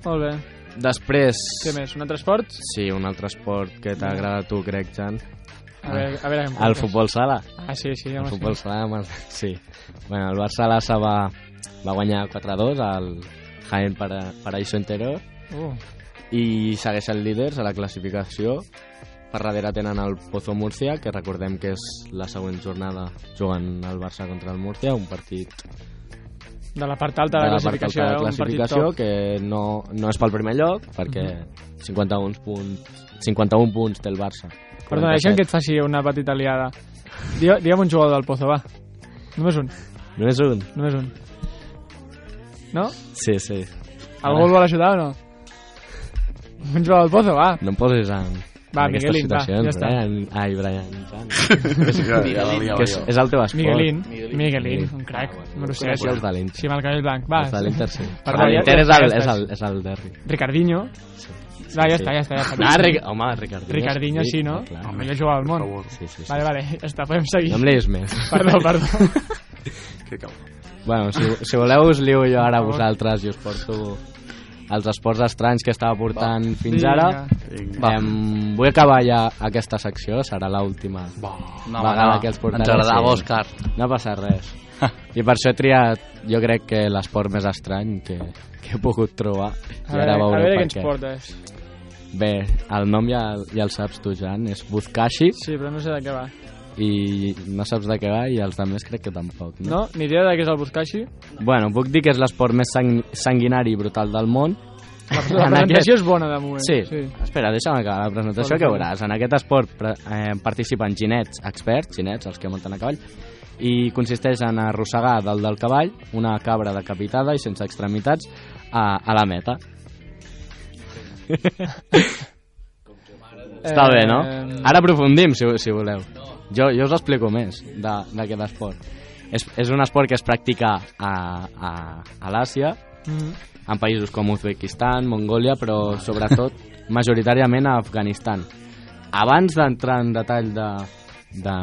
Molt bé. després Què més? Un altre esport? sí, un altre esport que t'agrada a tu crec Jan A veure, a veure què el futbol sala Ah, sí, sí. el futbol sala el- sí bueno, el Barça Lassa va, va guanyar 4-2 al Jaén para, Paraíso Interior. Uh, i segueixen líders a la classificació. Per darrere tenen el Pozo Múrcia, que recordem que és la següent jornada jugant el Barça contra el Múrcia, un partit de la part alta de de la classificació, alta de classificació que no, no és pel primer lloc, perquè 51 punts, 51 punts té el Barça. Perdona, deixa'm que et faci una petita liada. Digue- Digue'm un jugador del Pozo, va. Només un, Només un? només un. No? Sí, sí. Algú el vol ajudar o no? Un jugador del Pozo, va. No em posis en, Va, en Miguelín, va, ja està. Brian. Ai, Brian. Que és, és el teu esport. Miguelín, Miguelín, un crac, número Sí, 7. els de l'Inter. Sí, amb el cabell blanc, va. Els de l'Inter, sí. Perdó, Ah, ja- L'Inter ja és, el, és, el, és el derri. Ricardinho. Va, ja Sí. està, ja està. Ja està. Ah, Ric... home, Ricardinho. Ricardinho sí, no? Clar. Home, jo jugava al món. Sí, sí, sí. Vale, vale, ja està, podem seguir. No em liis més. Perdó, perdó. Que cal. Bueno, si, si voleu us liu jo ara a vosaltres i us porto els esports estranys que estava portant fins Vinga. ara. Vinga. Em, vull acabar ja aquesta secció, serà l'última No, vegada no, que els portaré. ens agradava, sí. Òscar. No passa res. I per això he triat, jo crec que l'esport més estrany que, que he pogut trobar. A I veure, ara a veureu veure què ens què. portes. Bé, el nom ja, ja el saps tu, Jan, és Buzkashi, Sí, però no sé de què va. I no saps de què va, i els altres crec que tampoc, no? No? Ni idea de què és el Buscashi? Bueno, puc dir que és l'esport més sang sanguinari i brutal del món. La, la presentació aquest- és bona, de moment. Sí. sí. Espera, deixa'm acabar la presentació que veuràs. En aquest esport eh, participen ginets experts, ginets, els que munten a cavall, i consisteix en arrossegar dalt del cavall una cabra decapitada i sense extremitats a, a la meta. Està bé, no? Eh, Ara aprofundim, si, si voleu. Jo, jo us explico més de- d'aquest esport. És, és un esport que es practica a, a, a l'Àsia, Mm. en països com Uzbekistan, Mongòlia, però sobretot majoritàriament a Afganistan. Abans d'entrar en detall de, de,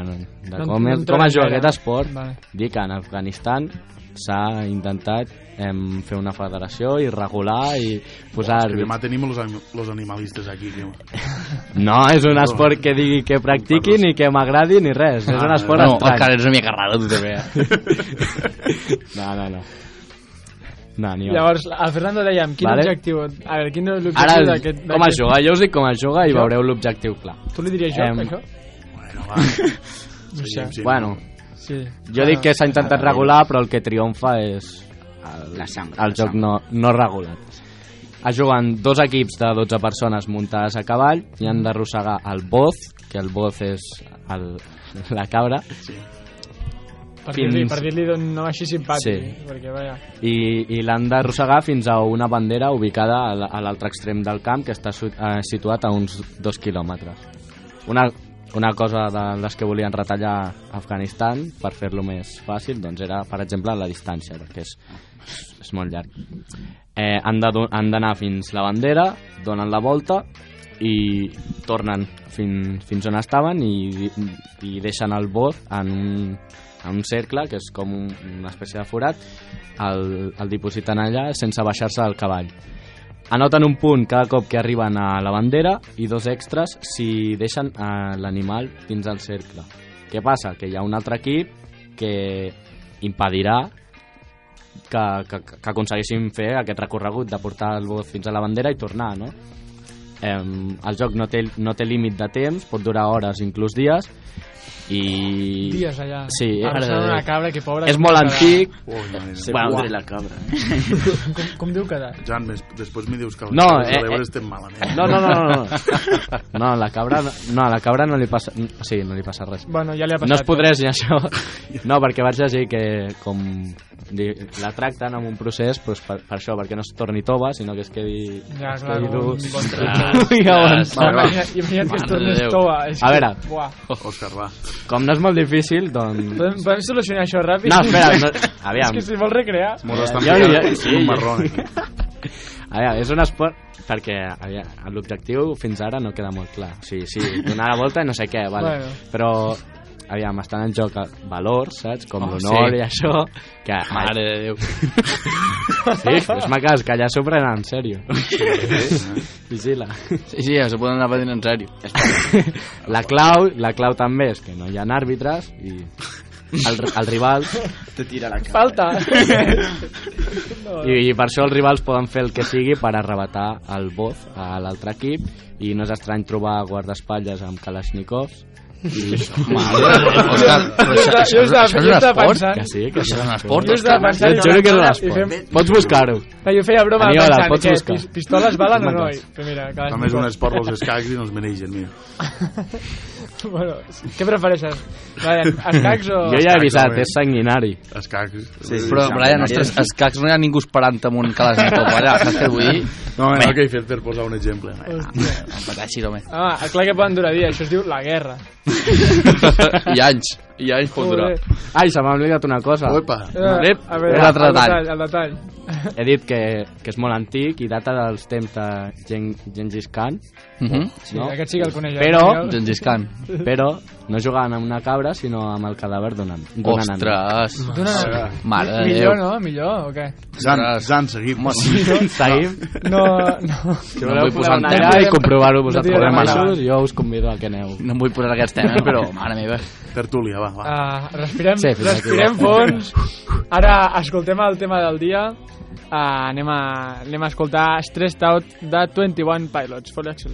de No- com, no com es juga aquest esport, Vale. dir que en Afganistan s'ha intentat em, fer una federació i regular i posar Que àrbits. demà tenim los, anim- los animalistes aquí. Tio. No, és un esport que digui que practiqui ni que m'agradi ni res. És un Ah, esport No, estrany. Òscar, ets una mica raro, tu també. eh? No, no, no. No, ni Llavors, el Fernando deia, quin Vale. objectiu... A veure, quin és l'objectiu Ara, d'aquest... com es juga? Jo us dic com es juga i Jo? veureu l'objectiu clar. Tu li diries jo, Em, això? Bueno, va. No sé. Sí. Bueno, Sí. jo dic que s'ha intentat regular, però el que triomfa és el, La sang, el la joc sang. no, no regulat. Es juguen dos equips de 12 persones muntades a cavall i han d'arrossegar el boz, que el boz és el, la cabra, Per dir-li fins... per dir d'un nom així simpàtic, Sí. perquè, vaja... i, i l'han d'arrossegar fins a una bandera ubicada a l'altre extrem del camp que està eh, situat a uns dos quilòmetres. Una, una cosa de les que volien retallar Afganistan per fer-lo més fàcil doncs era, per exemple, la distància, perquè és, és molt llarg. Eh, han d'anar fins la bandera, donen la volta i tornen fin, fins on estaven i, i deixen el bot en un, en un cercle, que és com un, una espècie de forat, el, el dipositen allà sense baixar-se del cavall. Anoten un punt cada cop que arriben a la bandera i dos extras si deixen eh, l'animal dins del cercle. Què passa? Que hi ha un altre equip que impedirà que, que, que aconseguissin fer aquest recorregut de portar el bot fins a la bandera i tornar, no? Eh, el joc no té, no té límit de temps, pot durar hores, inclús dies, i... Dies allà. Sí, Arrossegant una cabra que pobra... és com molt antic. Ui, mare meva. Se Bueno, la cabra. eh? Com, com diu quedar? Jan, després m'hi dius que No, les eh, eh, eh. estem malament. No, no, no, no, no. No, la cabra, no, a la cabra no li passa, sigui, no li passa res. Bueno, ja li ha passat. No es podrés ni això. No, perquè vaig llegir que com la tracten amb un procés doncs, per, per això, perquè no es torni tova, sinó que es quedi... Ja, es clar, quedi un dur. Bon Ui, avançat. Va, imagina't, que es tornés tova. És A que, veure. Buah. Òscar, va. Com no és molt difícil, doncs... Podem, podem solucionar això ràpid? No, espera, no, aviam. És que si vols recrear... Mos estan jo- picant sí, un jo- marrón aquí. Aviam, és un esport perquè aviam, l'objectiu fins ara no queda molt clar. O sigui, sí, donar la volta i no sé què, vale. Bueno. però aviam, estan en joc valors, saps? Com Oh, l'honor sí. i això, que... Mare de Déu. Sí, fes-me cas, que allà s'ho prenen en sèrio. Vigila. Sí, sí, ja s'ho poden anar patint en sèrio. La clau, la clau també és que no hi ha àrbitres i el, el rival Te tira la cabra. Falta! i, i per això els rivals poden fer el que sigui per arrebatar el boz a l'altre equip i no és estrany trobar guardaespatlles amb kalashnikovs i... Òscar, això, això, Jo això, és un esport? que sí, que Això és un esport, Òscar. et juro que és un esport. Pots buscar-ho. Jo feia broma Aniola, pensant pots que buscar. pis- pistoles valen o no? Però mira, També és un esport, els escacs i no els menegen, mira. Bueno, què prefereixes? Brian, escacs o... Jo ja he avisat, és sanguinari. Escacs. Sí, sí. Però, Brian, ostres, escacs no hi ha ningú esperant amb un Kalashnikov allà, saps què vull dir? No, no, que he fet per posar un exemple. Hòstia. No pateixis, home. Ah, clar que poden durar dies, això es diu la guerra. I anys, i pot durar. Joder. Ai, se m'ha oblidat una cosa. Opa. Eh, a veure, un altre el detall. El detall. He dit que, que és molt antic i data dels temps de Gen Gengis Khan, Uh -huh. Sí, no? aquest sí que el coneix. eh, Però-? Gengis Khan. però no jugaven amb una cabra, sinó amb el cadàver d'un d'un nan. Ostres. D'una- Mare de Millor, Déu. no? Millor, o què? Jan, Jan, seguim. Seguim. No, no. Si No voleu vull posar anar tema. allà i comprovar-ho No vosaltres tirarem mateixos, jo us convido a que aneu. No em vull posar aquests temes, però, mare meva. Tertúlia, va, va. Uh, respirem, Sí, respirem fons. Ara escoltem el tema del dia. Uh, anem, a, anem a escoltar Stressed Out de 21 Pilots. For Axel.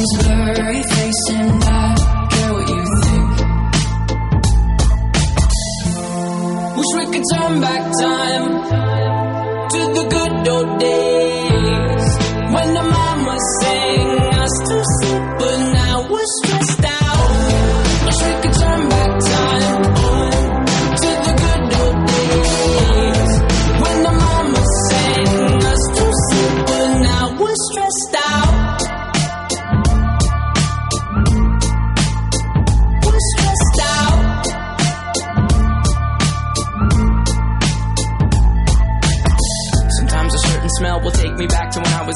My Blurry Face and I care what you think. Wish we could turn back time to the good old days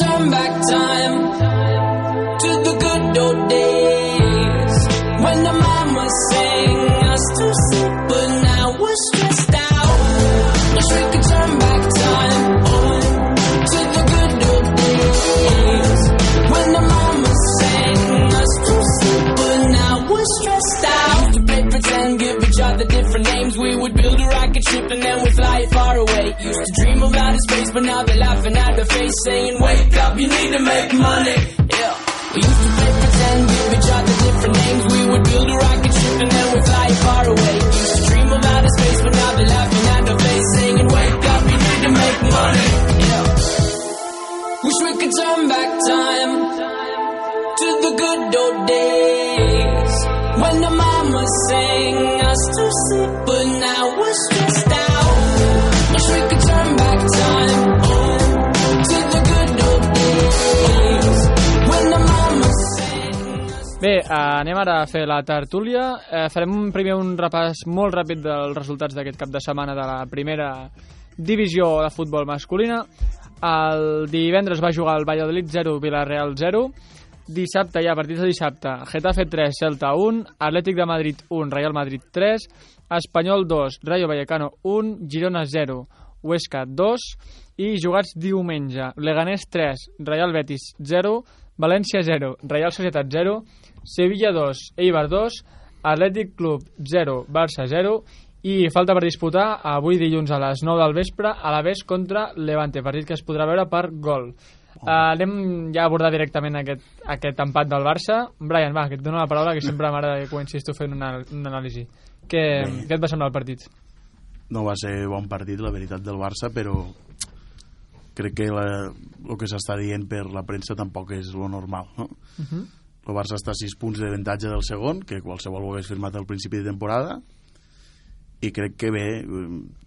turn back time and then we'd fly far away. Used to dream of outer space, but now they're laughing at the face, saying, "Wake up, you need to make money." Yeah. We used to play pretend, give each other different names. We would build a rocket ship and then we'd fly far away. Used to dream of outer space, but now they're laughing at the face, saying, "Wake up, you need to make money." Yeah. Wish we could turn back time to the good old days when the mama sang us to sleep, but now we're Bé, eh, anem ara a fer la tertúlia. Eh, farem un, primer un repàs molt ràpid dels resultats d'aquest cap de setmana de la primera divisió de futbol masculina. El divendres va jugar el Valladolid 0, Villarreal 0. Dissabte, ja, a partir de dissabte, Getafe 3, Celta 1, Atlètic de Madrid 1, Real Madrid 3, Espanyol 2, Rayo Vallecano 1, Girona 0, Huesca 2 i jugats diumenge, Leganés 3, Real Betis 0, València 0, Real Societat 0, Sevilla 2, Eibar 2, Atlètic Club 0, Barça 0 i falta per disputar avui dilluns a les 9 del vespre a la vez contra Levante, partit que es podrà veure per gol. Uh, anem ja a abordar directament aquest, aquest empat del Barça. Brian, va, que et dono la paraula, que sempre m'agrada que comencis tu fent una, una anàlisi. Què, Bé. què et va semblar el partit? no va ser bon partit, la veritat, del Barça, però crec que la, el que s'està dient per la premsa tampoc és lo normal, no? Uh -huh. El Barça està a 6 punts d'avantatge del segon, que qualsevol ho hagués firmat al principi de temporada, i crec que bé, eh,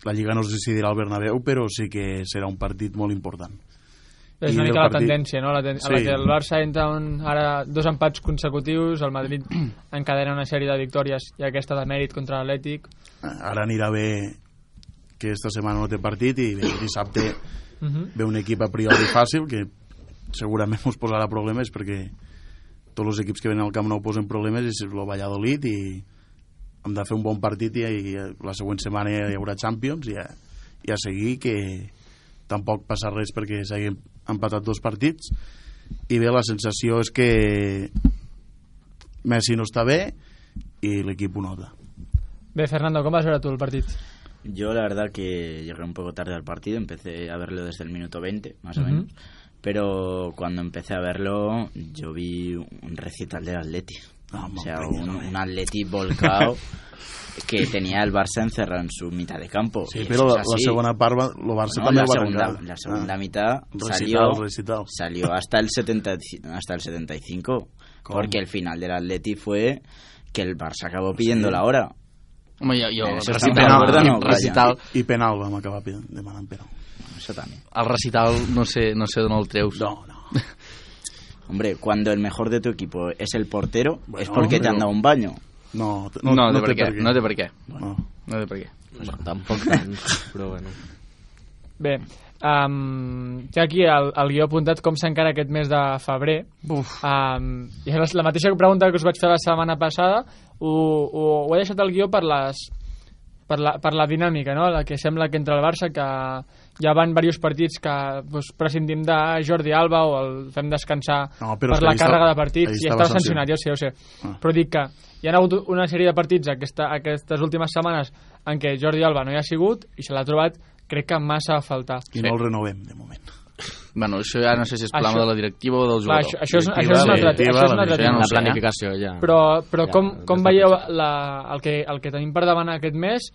la Lliga no es decidirà al Bernabéu, però sí que serà un partit molt important. És I una mica la partit- tendència, no? La ten a la Sí. que el Barça entra un, ara dos empats consecutius, el Madrid encadena una sèrie de victòries i aquesta de mèrit contra l'Atlètic. Ara anirà bé que esta setmana no té partit i bé, dissabte Uh -huh. ve un equip a priori fàcil que segurament us posarà problemes perquè tots els equips que venen al Camp Nou posen problemes és el Valladolid i hem de fer un bon partit i, i la següent setmana hi haurà Champions i a, i a seguir que tampoc passa res perquè s'hagin empatat dos partits i bé, la sensació és que Messi no està bé i l'equip ho nota Bé, Fernando, com vas veure tu el partit? Yo la verdad que llegué un poco tarde al partido, empecé a verlo desde el minuto 20, más o Ujú. menos. Pero cuando empecé a verlo, yo vi un recital del Atleti. Ah, o sea, un, un Atleti volcado que tenía el Barça encerrado en su mitad de campo. Sí, eso la, la segona part, va- el Barça No, també la va segunda, arrencar. la segunda Ah. mitad salió, recital. salió hasta el 70, hasta el 75 ¿Cómo? porque el final del Atleti fue que el Barça acabó pidiendo la hora Home, jo, jo Eh, recital, no, el recital, I penal vam acabar demanant penal. También el recital no sé, no sé d'on el treus. No, no. hombre cuando el mejor de tu equipo es el portero Bueno, es porque te pero- han dado un baño No, No, no, no, té per què, no té per què. No. No té per què. Bueno, tampoc tant, però bueno. Bé, um, té aquí el, el guió apuntat com s'encara aquest mes de febrer. Uf. Um, I és la mateixa pregunta que us vaig fer la setmana passada, ho, ho, ho he deixat al guió per les per la, per la dinàmica, no? La que sembla que entre el Barça que ja van diversos partits que pues, prescindim de Jordi Alba o el fem descansar No, però per la càrrega estava- de partits i estava sancionat, jo ho sé, jo ho sé. Ah. Però dic que hi ha hagut una sèrie de partits aquesta, aquestes últimes setmanes en què Jordi Alba no hi ha sigut i se l'ha trobat, crec que massa a faltar. I no el renovem, de moment. Bueno, això ja no sé si és problema Això- de la directiva o del Clar, jugador. això, això, és, això és un altre, directiva, això és un la altre directiva, tema. no La eh? planificació, ja. Però, però Ja, com, com veieu la, el, que, el que tenim per davant aquest mes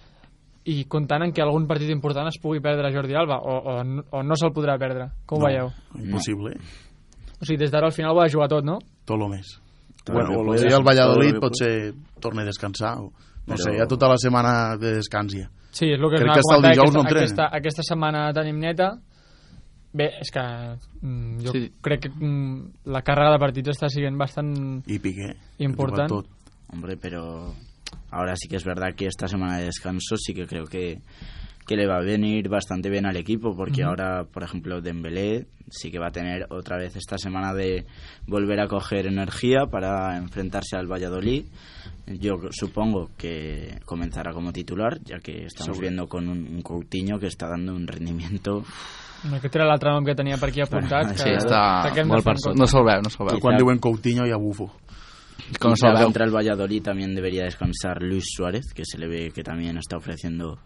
i comptant en que algun partit important es pugui perdre Jordi Alba o, o, o no se'l podrà perdre? Com ho no, veieu? Impossible. O sigui, des d'ara al final ho ha de jugar tot, no? Tot el mes. Bueno, o puedes, el Valladolid lo potser torna a descansar. O, no Però- sé, hi ha tota la setmana de descans ja. Sí, és el que Crec que hasta el dijous no aquesta, entrena. aquesta, aquesta setmana tenim neta. Bé, és que mm, jo Sí. crec que mm, la càrrega de partits està sent bastant I Piqué. important. Tot. Hombre, pero ahora sí que es verdad que esta semana de descanso sí que creo que, que le va a venir bastante bien al equipo, porque ahora, por ejemplo, Dembélé sí que va a tener otra vez esta semana de volver a coger energía para enfrentarse al Valladolid. Yo supongo que comenzará como titular, ya que estamos Seguro. viendo con un, un Coutinho que está dando un rendimiento Aquest era l'altre nom que tenia per aquí apuntat. Sí, Que, està que molt per sota. No se'l veu, no se'l veu. Quan diuen Coutinho ha bufo. No veu. contra el Valladolid también debería descansar Luis Suárez, que se le ve que también está ofreciendo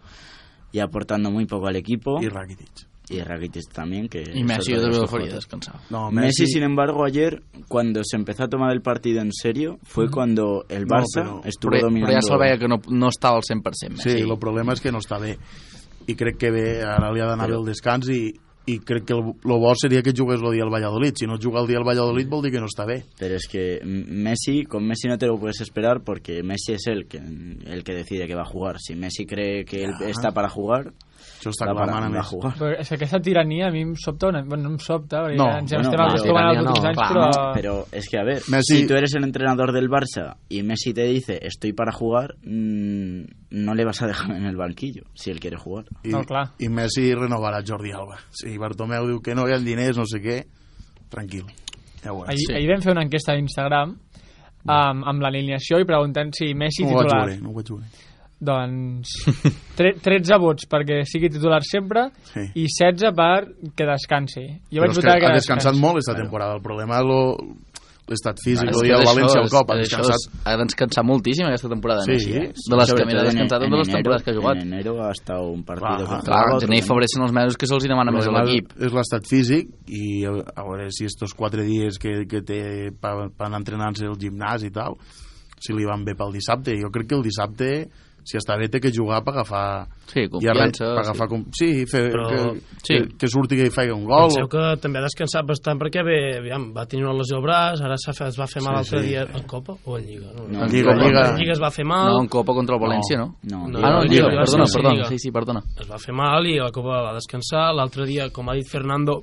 y aportando muy poco al equipo. I Rakitic. Y Rakitic también, que es Messi otro jo de també los el faria ojotes. descansar. No, Messi, sin embargo, ayer, cuando se empezó a tomar el partido en serio, fue cuando el No, Barça pero- estuvo Però, però dominando... ja se'l veia que no, no està al 100% Sí, Messi. el problema és que no està bé. I crec que bé, ara li ha d'anar bé el descans i, i crec que el, el bo seria que jugués el dia al Valladolid. Si no juga el dia al Valladolid vol dir que no està bé. Pero es que Messi, con Messi no te lo puedes esperar porque Messi es el que, el que decide que va a jugar. Si Messi cree que él está para jugar, Això està a Messi. jugar. Però és que aquesta tirania a mi em sobta una... Bueno, no em sobta, perquè No, ja ens bueno, estem acostumant als últims no, anys, clar, però... No, pero es que a ver, Messi- si tú eres el entrenador del Barça y Messi te dice estoy para jugar, mm, no le vas a dejar en el banquillo si él quiere jugar. I, No, clar. I Messi renovarà Jordi Alba. Si Bartomeu diu que no hi ha diners, no sé què, tranquil. Ja ho. Ahir, Sí. ahir vam fer una enquesta a Instagram amb, amb l'alineació i preguntant si Messi no ho vaig titular. veure, no ho vaig veure. Doncs tre, 13 vots perquè sigui titular sempre Sí. i 16 per que descansi. Jo Però vaig és que votar que, ha descansat descansi. molt esta temporada. El problema és lo- l'estat físic. Que dia el València al cop ha descansat. Ha descansat moltíssim aquesta temporada, Sí, Messi, eh? sí. De les que més ha en- descansat de en totes les temporades que ha jugat. En enero ha estado un partido Clar, contra Clar, gener i ¿no? febrer són els mesos que se'ls demana més a l'equip. és l'estat físic i a a veure si estos quatre dies que, que té per, per anar entrenant-se al gimnàs i tal si li van bé pel dissabte jo crec que el dissabte si està bé té que jugar per agafar Sí, confiança. per agafar com... sí, fer, Però- que, sí. que, que surti i faci un gol Penseu que també ha descansat bastant perquè bé, aviam, va tenir una lesió al braç, ara es va fer mal Sí, l'altre sí. dia en Copa o en Lliga? No, No, en Lliga, en Lliga, En Lliga es va fer mal, No, en Copa contra el València, no? No, No, Ah, no, en Lliga, Lliga, perdona, sí, sí, perdona. Sí, sí, perdona. es va fer mal i a la Copa va descansar. L'altre dia, com ha dit Fernando,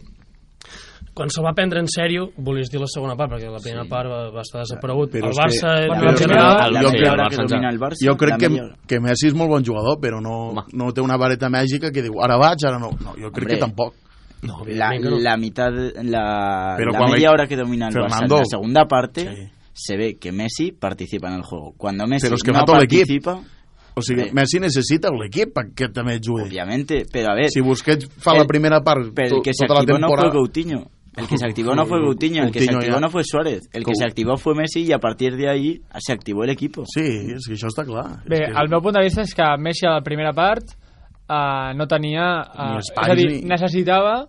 quan se'l va prendre en sèrio, volies dir la segona part, perquè la primera part va, va estar desaparegut. Però el és Barça... que- Bueno, en la general, jo crec- Barça- el Barça, jo crec que, que Messi és molt bon jugador però no, no té una vareta màgica que diu ara vaig, ara no, no jo crec Hombre, que tampoc No, la, no. la mitad, la, Pero la cuando media hay- hora que domina el Barça en Fernando. la segunda parte, Sí. se ve que Messi participa en el juego. Cuando Messi Pero es que no participa, o sigui, Bé. Messi necessita l'equip perquè també jugui obviamente, pero a ver, si Busquets fa El- la primera part pero el que tota la no temporada fue Coutinho. El que se activó no fue Coutinho, el que se activó ya. no fue Suárez, el que Cou- se activó fue Messi y a partir de ahí se activó el equipo. sí, és que això està clar Bé, és que... el meu punt de vista és que Messi a la primera part uh, no tenia... Uh, Ni és a dir, ni- necessitava...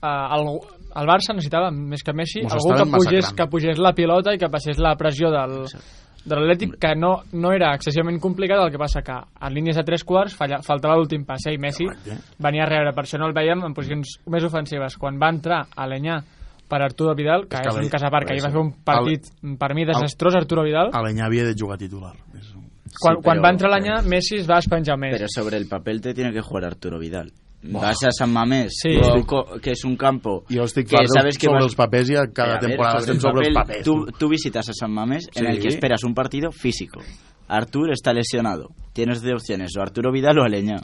Uh, algú, el Barça necessitava, més que Messi, Mos algú que pugés, que pugés la pilota i que passés la pressió del, de l'Atlètic, que no, no era excessivament complicat, el que passa que en línies de tres quarts falla, faltava l'últim pas, eh? i Messi Correcte. venia a rebre, per això no el veiem en posicions més ofensives. Quan va entrar a l'Enyà per Arturo Vidal, que És que és, un l'E- cas a part, que ahir va fer un el- partit, per mi, desastrós, Arturo Vidal. Alenyà havia de jugar titular és un... Quan, Sí, quan però- va entrar l'Anyà, Messi es va espenjar més. Pero sobre el papel te tiene que jugar Arturo Vidal. Vas a San Mamés, Sí. que, es un que campo jo estic que fart sabes que sobre vas- els papers i a cada a ver, temporada sobre sobre els papers Tú, tú visitas a San Mamés en Sí. el que esperas un partido físico. Artur está lesionado. Tienes de opciones o Arturo Vidal o Aleñá.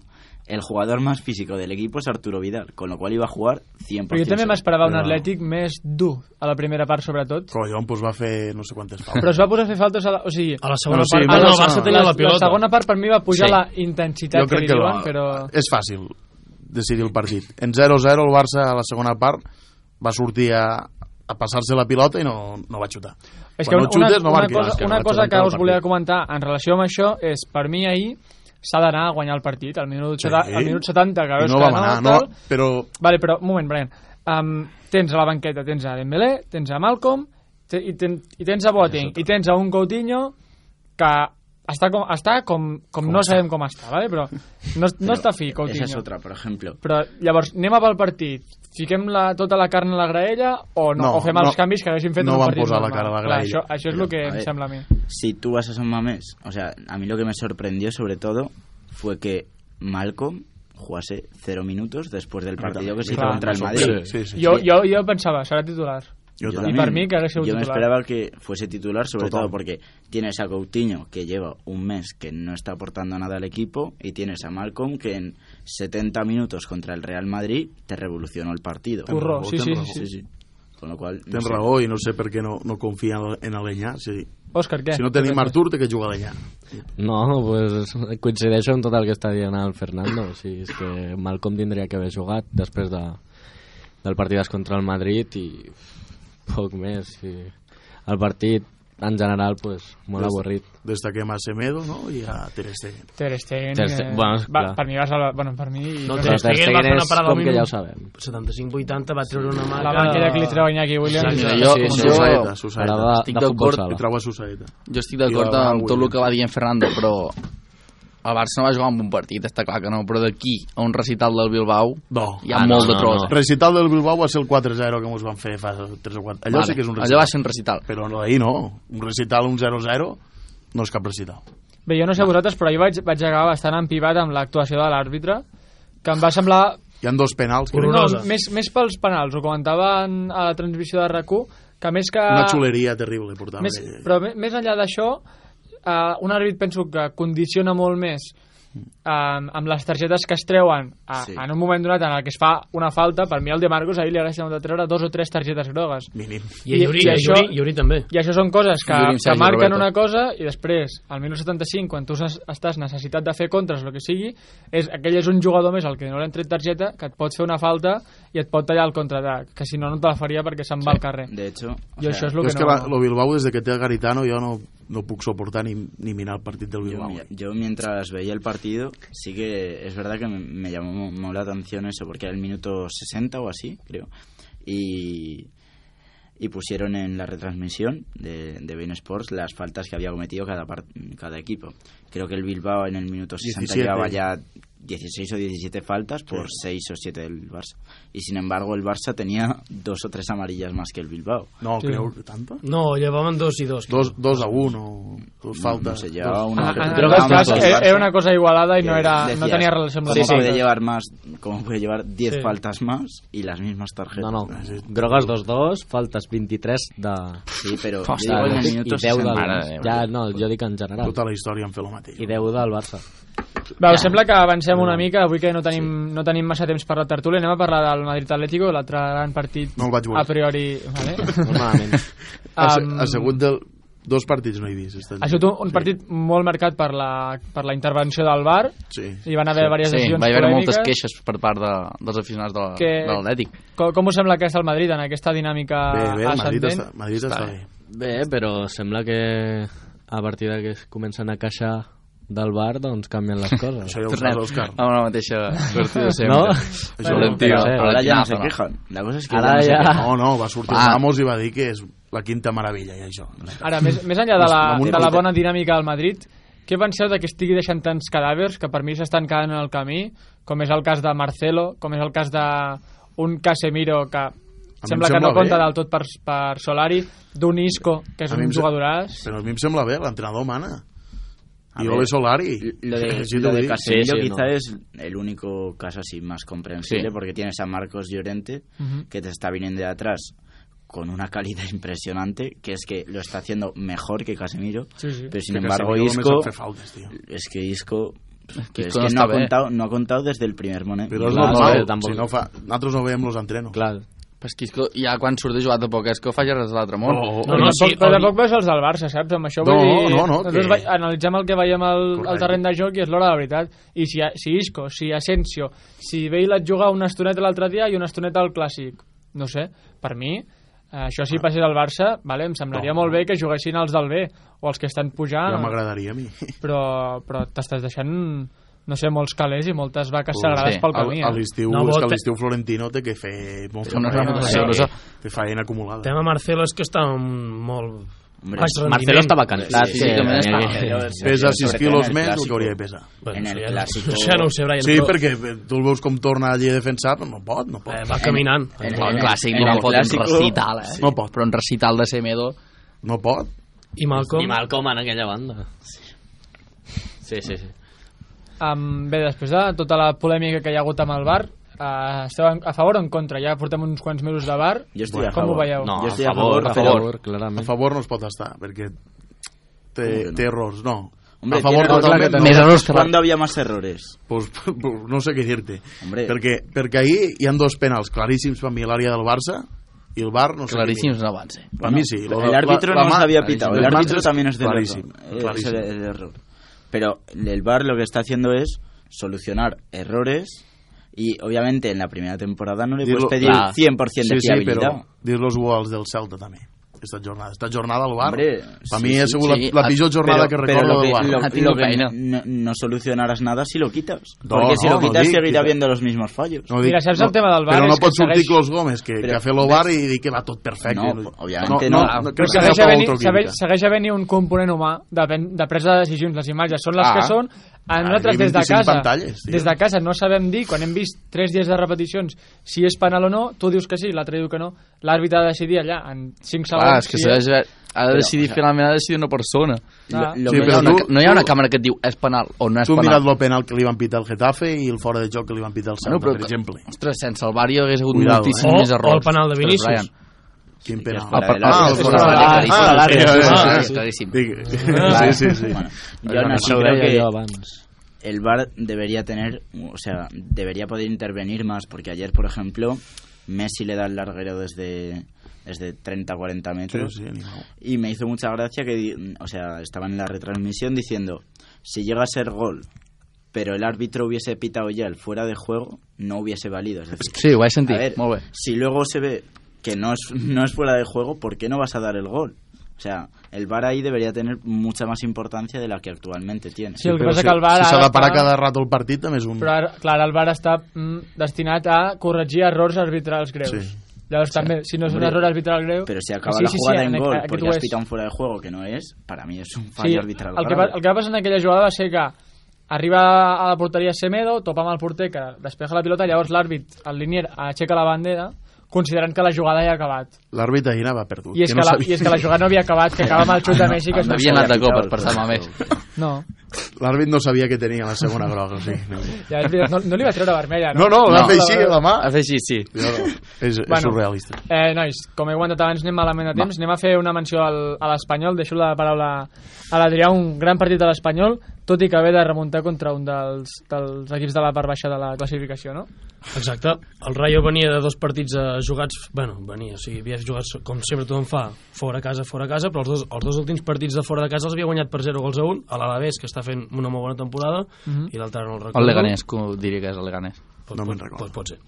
El jugador más físico del equipo es Arturo Vidal, con lo cual iba a jugar 100%. Però jo també m'esperava un Però- Atlètic més dur a la primera part, sobretot. Collons, doncs va fer no sé quantes faltes. Però es va posar a fer faltes a la... O sigui, A la segona Bueno, sí, part, no, no, no, el Barça no, tenia la la pilota. segona part per mi va pujar Sí. la intensitat jo que crec li que diuen, va, però... és fàcil decidir el partit. En 0-0 el Barça a la segona part va sortir a, a passar-se la pilota i no, no va xutar. És que una, no xutes, no una, marquis. cosa, És que no una vaig cosa que us volia comentar en relació amb això és, per mi ahir s'ha d'anar a guanyar el partit, al minut, Sí. sí. al minut 70, que veus no que vam anar, no, tal. però Vale, però, un moment, Brian. Um, tens a la banqueta, tens a Dembélé, tens a Malcolm, i, ten, i tens a Boateng, i tens a un Coutinho que està com, està com, com no sabem com està, ¿vale? però no, no està fi, Coutinho. Esa es otra, por ejemplo. Però llavors, anem a pel partit. Fiquem la, tota la carn a la graella o no? No, o fem no. els canvis que haguéssim fet No en un van partit posar la cara a la Clar, graella. això, això és el que A em ver, sembla a mi. Si tú vas a San Mamés, o sea, a mí lo que me sorprendió sobre todo fue que Malcolm jugase cero minutos después del partido que se hizo Clar. contra el Sí, Madrid. sí, sí. Jo, jo, jo pensava, serà titular. Yo Yo también. I per mi que Yo me esperaba que fuese titular, sobre Total. todo porque tienes a Coutinho, que lleva un mes que no está aportando nada al equipo, y tienes a Malcolm, que en 70 minutos contra el Real Madrid te revolucionó el partido. Curro, sí, sí, sí, sí. Sí, sí. Con lo cual... no Tens sé. i no sé per què no, no confia en, en Alenyà. Si, Òscar, què? si no tenim Artur, té que jugar a Alenyà. No, pues coincideixo amb tot el que està dient el Fernando. O sigui, és que Malcolm tindria que haver jugat després de, del partit contra el Madrid i poc més. I el partit, en general, pues, molt Des- avorrit. Destaquem a Semedo no? i a Ter Stegen. Ter Stegen, Ter eh, Stegen, bueno, va, per mi va salvar... Bueno, per mi... No, no Ter Stegen va fer una parada al com que ja ho sabem. 75-80 va treure una mà la banquilla que li treu Iñaki Williams... Sí, Mira, jo, Sí, sí, jo, Susaeta, Susaeta. Estic d'acord. I sala. troba Susaeta. jo estic d'acord amb tot el que va dient Fernando, però el Barça no va jugar amb un partit, està clar que no, però d'aquí a un recital del Bilbao No. hi ha Ah, no, molt de no, tros. no. Recital del Bilbao va ser el 4-0 que ens van fer fa 3 o 4. Allò Vale, sí que és un Allò recital. va ser un recital. Però no, ahir no. Un recital, un 0-0, no és cap recital. Bé, jo no sé vosaltres, però ahir vaig, vaig acabar bastant empivat amb l'actuació de l'àrbitre, que em va semblar Hi han dos penals. Que... No, Horrorosa. més, més pels penals, ho comentaven a la transmissió de rac que més que... Una xuleria terrible portava. més, però més enllà d'això, eh, un àrbit penso que condiciona molt més eh, amb les targetes que es treuen a, Sí. en un moment donat en el que es fa una falta, per mi el de Marcos ahir li hagut de treure dos o tres targetes grogues. Mínim. I a Llori, I i, això- Llori, Llori també. I això són coses que, Llorim que marquen Roberto. una cosa i després, al minut 75, quan tu estàs necessitat de fer contres, el que sigui, és, aquell és un jugador més al que no l'han tret targeta, que et pot fer una falta i et pot tallar el contraatac, que si no, no te la faria perquè se'n va al carrer. De hecho... o Jo sea, això és és que que no... la, lo Bilbao, des de que té el Garitano, jo no, no puc soportar ni, ni mirar el partit del Bilbao. yo mientras veía el partido, sí que es verdad que me, me llamó mo- la atención eso, porque era el minuto 60 o así, creo. Y, y pusieron en la retransmisión de, de Bein Sports las faltas que había cometido cada, cada equipo. Creo que el Bilbao en el minuto 60 17. llevaba ya 16 o 17 faltas por 6 o 7 del Barça. Y sin embargo el Barça tenía dos o tres amarillas más que el Bilbao. No, Sí. creu que tanta? No, llevaven dos i dos. Dos, dos a uno, dos No, faltes. no sé, llevaba dos- una... Ah, ah, cas, el era, era una cosa igualada que no, era, no decías, tenia relació amb ¿Cómo les puede faltes. llevar más, cómo puede llevar 10 Sí. faltas más y las mismas tarjetas? No, no, Ah, sí. grogues 2-2, faltes 23 de... Sí, pero yo Hòstia, digo en el i minuto 10 del... 60. Mare de Déu. Ja, no, jo dic en general. Tota la història en fer el mateix. I 10 del Barça. Veu, sembla que avancem una mica, avui que no tenim, no tenim massa temps per la tertúlia, anem a parlar del Madrid Atlético, l'altre gran partit No el vaig a priori... Vale? No malament. Ha, segut del... Dos partits no he vist. estan ha sigut un, un Sí. partit molt marcat per la, per la intervenció del VAR, Sí. hi van haver diverses Sí, decisions va haver moltes queixes per part de, dels aficionats de, Que- de l'Atlètic. Com, com us sembla que està el Madrid en aquesta dinàmica Bé, bé, el Madrid ascendent? està, Madrid està, Està bé. Bé, però sembla que a partir de que es comencen a queixar del bar, doncs canvien les coses. Això ja ho saps, Òscar. amb la mateixa de sempre. No? Això Florentino, no sé, a Ahora ya no se quejan. La cosa es que Ahora ya no quejan. No, no, va sortir Ah. Ramos i va dir que és la quinta meravella, i això. Ara, més, més enllà de la, de la del- bona dinàmica del Madrid, què penseu de que estigui deixant tants cadàvers que per mi s'estan quedant en el camí, com és el cas de Marcelo, com és el cas de un Casemiro que em sembla que sembla no compta bé. del tot per, per Solari, d'un Isco, que és un jugadoràs... Però a mi em sembla bé, l'entrenador mana. A ver, Ole Solari. Lo de, Sí, lo de. Casemiro Sí, sí, quizá no. es el único caso así más comprensible Sí. porque tienes a Marcos Llorente que te está viniendo de atrás con una calidad impresionante que es que lo está haciendo mejor que Casemiro Sí, sí. pero sin Que embargo Casemiro Isco es que Isco que es no que no ha contado no ha contado desde el primer momento és Clar, normal, si no fa... Nosaltres no veiem los entrenos. Clar, Però és que Isco, ja quan surt de jugar tampoc és que ho faci res de l'altre món. Oh, No, no, no, sí, però el- tampoc veus els del Barça, saps? Amb això No, vull dir... no, no, que- vai- analitzem el que veiem al, al terreny de joc i és l'hora de la veritat. I si, si Isco, si Asensio, si Bale et juga una estoneta l'altre dia i una estoneta al Clàssic, no sé, per mi, això si passés al Barça, vale, em semblaria No. molt bé que juguessin els del B o els que estan pujant, Ja m'agradaria a mi. però, però t'estàs deixant no sé, molts calés i moltes vaques Sí. sagrades pel A, camí. a Eh? l'estiu, No, és que a l'estiu Florentino té que fer molta Una feina, reputació, té- no feina acumulada. El tema Marcelo és que està molt... Hombre. Marcelo estava cansat. Sí, sí, està. que- Pero Pesa sobre 6 todo quilos en el més del que hauria de pesar. Bueno, En el ja no- Això no ho sé, Brian. Sí, però, perquè tu el veus com torna allí a defensar, però no pot, no pot. Eh, va caminant. En- Però en- el clàssic en el fotre un recital, eh? No pot. Però un recital de Semedo... No pot. I Malcolm? I Malcolm en aquella banda. Sí, sí, sí. Um, bé, després de tota la polèmica que hi ha hagut amb el bar, uh, esteu a favor o en contra? Ja portem uns quants mesos de bar. Yo estoy a Com ho favor. veieu? No, Jo a estic a favor, favor, a favor, A clarament. favor no es pot estar, perquè té, no? té errors, no. Hombre, a favor totalment no. Més errors que ¿Cuándo había más errores? Pues, pues, no sé què dir-te. Hombre. Perquè, perquè ahir hi han dos penals claríssims per mi a l'àrea del Barça i el Bar no sé Claríssims no van ser. Per mi sí. El árbitro no los había pitado. El les mans árbitro és también es del claríssim. Es claríssim. el error. Pero el VAR lo que está haciendo es solucionar errores y obviamente en la primera temporada no le puedes pedir clar. 100% de Sí, sí, fiabilidad. però dir-los iguals del Celta també. Esta jornada. Esta jornada al Bar, Hombre, per sí, mi ha sí, sigut sí. la, la pitjor jornada que pero recordo lo del que, Bar. lo- tingut lo que no, no solucionarás nada si lo quitas. No, Porque si no, lo no quitas seguirá viendo los mismos fallos. No Mira, saps el tema del VAR? Però no que pot sortir segueix- Clos Gómez, que, que Però- ha fet el bar i dir que va tot perfecte. No, obviamente no. no. no, no que segueix havent, segueix, segueix havent un component humà de, de presa de decisions. Les imatges són les Ah. que són. A nosaltres des de 25 casa, pantalles, tio. des de casa no sabem dir, quan hem vist tres dies de repeticions, si és penal o no, tu dius que sí, l'altre diu que no, l'àrbitre ha de decidir allà, en 5 segons. Clar, és que si s'ha és- de, ha de decidir, Però- finalment ha de decidir una persona. Ah. Sí, No però una, tu- no hi ha una tu- càmera que et diu és penal o no és Tu penal. mirat el penal que li van pitar el Getafe i el fora de joc que li van pitar el Celta, Bueno, però, per exemple. Ostres, sense el VAR hi hagués hagut Cuidado, moltíssims eh? més O- o errors. el penal de Ostres, Vinícius. Penal? fuera Ah, Sí, sí, Sí, sí, sí. Bueno, yo aún así creo que abans. el VAR debería tener, o sea, debería poder intervenir más, porque ayer, por ejemplo, Messi le da el larguero desde, desde 30-40 Sí, metros sí, animado. y me hizo mucha gracia que, o sea, estaban en la retransmisión diciendo, si llega a ser gol, pero el árbitro hubiese pitado ya el fuera de juego, no hubiese valido. Es decir, Sí, he sentit, a ver, molt bé. si luego se ve que no es, no es fuera de juego, ¿por qué no vas a dar el gol? O sea, el VAR ahí debería tener mucha más importancia de la que actualmente tiene. Sí, el que Però passa si, que el VAR si s'ha de parar està- cada rato el partit, també és un... Però ara, clar, el VAR està mm, destinat a corregir errors arbitrals greus. Sí. Llavors també, si no és un error arbitral greu... Pero si acaba sí, la sí, sí, jugada en en- gol porque ho has és. pitado un fuera de juego que no es, para mí es un fallo Sí, arbitral. el que, va, el que va passar en aquella jugada va ser que arriba a la porteria Semedo, topa amb el porter que despeja la pilota, llavors l'àrbit, el linier, aixeca la bandera considerant que la jugada ja ha acabat. L'àrbitre ahir anava perdut. I és que, no la, sabia. I és que la jugada no havia acabat, que acaba amb el xut de Messi, que és Havia una anat de cop per passar-me més. No, L'àrbit no sabia que tenia la segona groga, o sigui. No, ja és veritat, no, no li va treure vermella, no, no? no l'ha No. fet així, la mà. Ha fet així, sí. No, no, és, és Bueno. surrealista. Eh, nois, com he comentat abans, anem malament de temps. Anem a fer una menció al, a l'Espanyol. Deixo la paraula a l'Adrià. Un gran partit de l'Espanyol, tot i que ve de remuntar contra un dels, dels equips de la part baixa de la classificació, no? Exacte. El Rayo venia de dos partits eh, jugats... Bueno, venia, o sigui, havia jugat, com sempre tothom fa, fora a casa, fora a casa, però els dos, els dos últims partits de fora de casa els havia guanyat per 0 gols a 1, a l'Alavés, que està fent una molt bona temporada, Mhm. i l'altre no el recordo. El Leganés, que diria que és el Leganés. Pot, No me'n pot, recordo. pot, pot ser.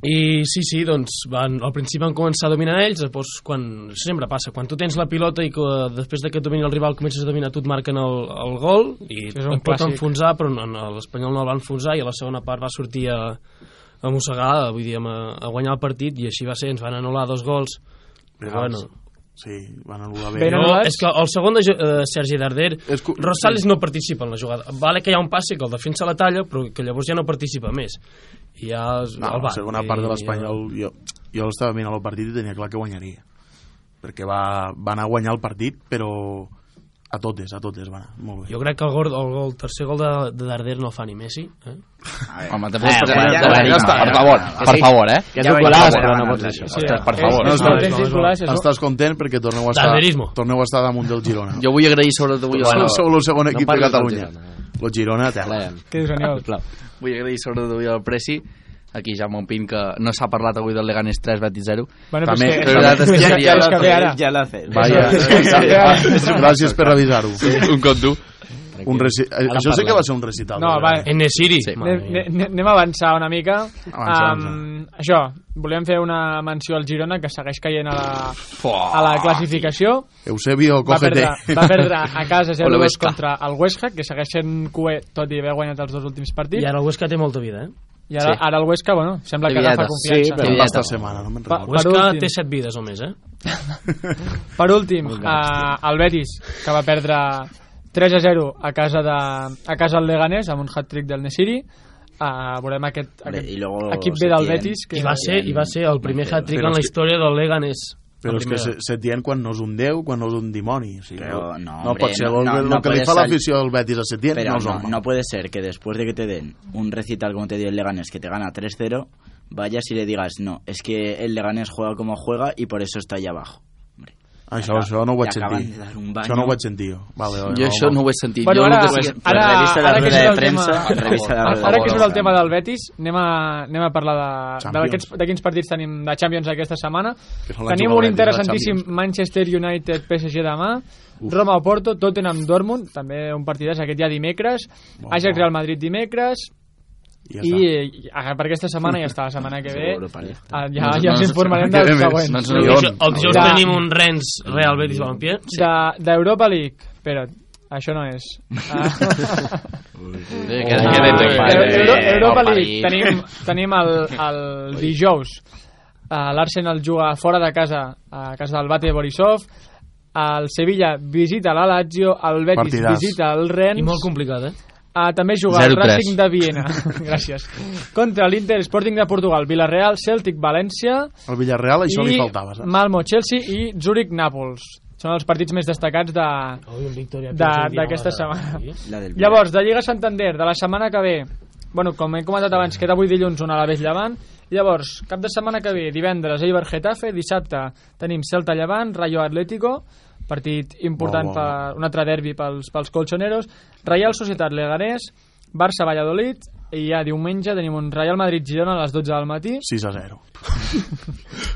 I sí, sí, doncs van, al principi van començar a dominar ells, després quan, sempre passa, quan tu tens la pilota i que, després de que domini el rival comences a dominar, tu et marquen el, el gol i Sí, és un et pot enfonsar, però no, no, l'Espanyol no el va enfonsar i a la segona part va sortir a, a mossegar, vull dir, a, a guanyar el partit i així va ser, ens van anul·lar dos gols. Però, bueno, Sí, van anul·lar bé. No, és que el segon de uh, Sergi Darder, Rosales no participa en la jugada. Vale que hi ha un passe que el defensa la talla, però que llavors ja no participa més. I ja és No, el la VAR. segona part de l'Espanyol, jo, jo estava mirant el partit i tenia clar que guanyaria. Perquè va, va anar a guanyar el partit, però a totes, a totes va anar. Molt bé. Jo crec que el, gol, el, gol, el tercer gol de, de Darder no el fa ni Messi. Eh? Home, també Eh, per, ja- ja- està, per ja favor, per favor, eh? Que és un golaç, però no pot ja ser veig. això. Ostres, per és- favor. és No, això. Estàs content perquè torneu a estar, torneu a estar damunt del Girona. Jo vull agrair sobretot avui Sou, el segon equip de Catalunya. El Girona, tela. Què dius, Aniol? sisplau. vull agrair sobretot avui al Preci aquí ja Pin que no s'ha parlat avui del Leganés 3 Betis 0 Bueno, També, però és que, però és ve ara. Ya lo hace. Vaya, gràcies per avisar-ho. un cop dur Un reci... Això sí que va ser un recital. No, va. En Nesiri. Sí. Anem, a avançar una mica. Um, això, volem fer una menció al Girona, que segueix caient a la, a la classificació. Eusebio, Va perdre, va perdre a casa Hola, 0-2 Vesca. contra el West Ham, que segueix sent cué, tot i haver guanyat els dos últims partits. I ara el Huesca té molta vida, eh? I ara, Sí. ara el Huesca, bueno, sembla que agafa confiança. Sí, però setmana, no me'n recordo. Huesca últim. té set vides o més, eh? Per últim, eh, el Betis, que va perdre 3 a 0 a casa, de, a casa del Leganés amb un hat-trick del Nesiri. Uh, veurem aquest, aquest i luego equip B del. Betis que I va ser, i va ser el primer hat-trick en la història del Leganés. Però és que primera. se, Setién quan no és un déu, quan no és un dimoni. O sigui, Però no, no hombre, pot ser no- el, no- el, no que li fa l'afició al Betis a Setién no és no, home. no puede ser que después de que te den un recital como te dio el Leganés, que te gana 3-0, vayas y le digas, no, es que el Leganés juega como juega y por eso está ahí abajo. Això, això no ho vaig sentir. Això no ho vaig sentir. jo. Vale, vale, Jo això no ho he sentit. Bueno, jo ara- sí- pues Ara- revisa la ara que rueda de la Ara, que surt prensa. el tema del Betis, anem a, anem a parlar de, de, Champions. d'aquests- de quins partits tenim de Champions aquesta setmana. Tenim un interessantíssim. Manchester United PSG demà, Roma o Porto, Tottenham Dortmund, també un partidàs aquest ja dimecres, Bon, Ajax bon. Real Madrid dimecres, ja i, està. i per aquesta setmana ja està, la setmana que ve League. ah, ja, No, ja no, us no, informarem no, dels no, no, següents. no, El dijous, De- tenim un Rennes Real Betis Balompié. De- D'Europa League, espera, això no és. Ah. Eh, que- de- Euro- de- de- Europa League. League. Tenim, tenim el, el dijous. Uh, L'Arsenal juga fora de casa, a casa del Bate Borisov. El Sevilla visita la Lazio, el Betis Partidàs. visita el Rennes. I molt complicat, eh? Uh, també juga el 0-3. Racing de Viena. Gràcies. Contra l'Inter Sporting de Portugal, Villarreal, Celtic, València Al Villarreal això li faltava, saps? Malmo, Chelsea i Zurich, Nàpols. Són els partits més destacats Victoria de- d'aquesta setmana. La del Llavors, de Lliga Santander, de la setmana que ve, bueno, com he comentat abans, queda avui dilluns un a la vez Llevant, llavors, cap de setmana que ve, divendres, Eibar Getafe, dissabte tenim Celta Llevant, Rayo Atlético, partit important, bo, bo. per un altre derbi pels, pels colchoneros, Reial Societat Leganés, Barça Valladolid, i ja diumenge tenim un Real Madrid Girona a les 12 del matí. 6 a 0.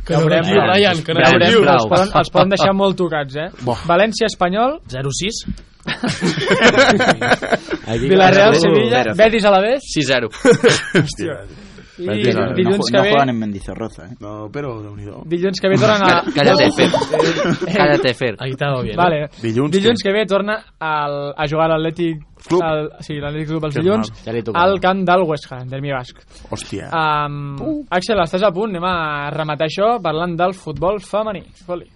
Que no Veurem, diu Ryan, que no veurem, però els poden, els poden deixar molt tocats, eh? Bo. València Espanyol, 0-6. Aquí, Villarreal Sevilla. Betis a la vez, 6-0. Hòstia. I dilluns no, que ve... juegan en Mendizorroza, ¿eh? No, però déu-n'hi-do. Dilluns que ve tornen a... Cállate, Fer. Cállate, Fer. Ahí estava bien. Vale. Dilluns dilluns què? que ve torna al, a jugar a l'Atlètic Club. al, sí, l'Atlètic Club els Que dilluns. Ja al camp del West Ham, del Mi Basc. Hòstia. Um, Axel, estàs a punt? Anem a rematar això parlant del futbol femení. Foli.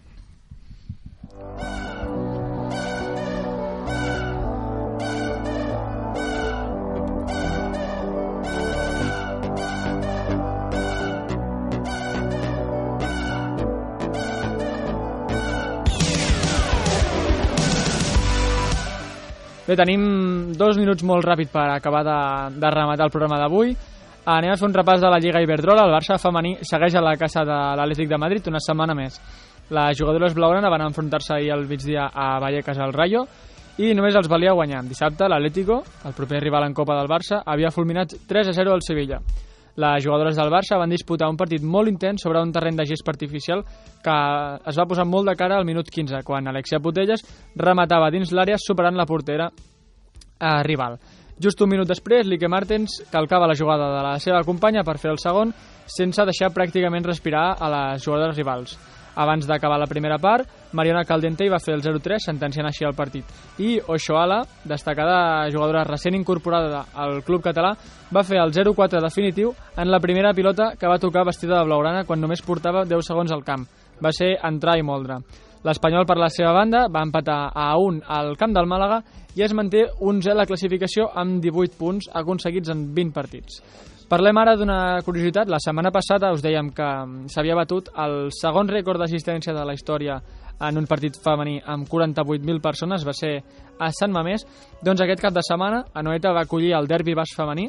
Bé, tenim dos minuts molt ràpid per acabar de, de rematar el programa d'avui. Anem a fer un repàs de la Lliga Iberdrola. El Barça femení segueix a la casa de l'Atlètic de Madrid una setmana més. Les jugadores blaugrana van enfrontar-se ahir al migdia a Vallecas al Rayo i només els valia guanyar. Dissabte l'Atlético, el proper rival en Copa del Barça, havia fulminat 3 a 0 al Sevilla. Les jugadores del Barça van disputar un partit molt intens sobre un terreny de gest artificial que es va posar molt de cara al minut 15, quan Alexia Putelles rematava dins l'àrea superant la portera eh, rival. Just un minut després, Lique Martens calcava la jugada de la seva companya per fer el segon, sense deixar pràcticament respirar a les jugadores rivals. Abans d'acabar la primera part, Mariona Caldentey va fer el 0-3, sentenciant així el partit. I Oshoala, destacada jugadora recent incorporada al club català, va fer el 0-4 definitiu en la primera pilota que va tocar vestida de blaugrana quan només portava 10 segons al camp. Va ser entrar i moldre. L'Espanyol, per la seva banda, va empatar a 1 al camp del Màlaga i es manté 11 a la classificació amb 18 punts aconseguits en 20 partits. Parlem ara d'una curiositat. La setmana passada us dèiem que mm, s'havia batut el segon rècord d'assistència de la història en un partit femení amb 48.000 persones, va ser a Sant Mamés. Doncs aquest cap de setmana, Anoeta va acollir el derbi bas femení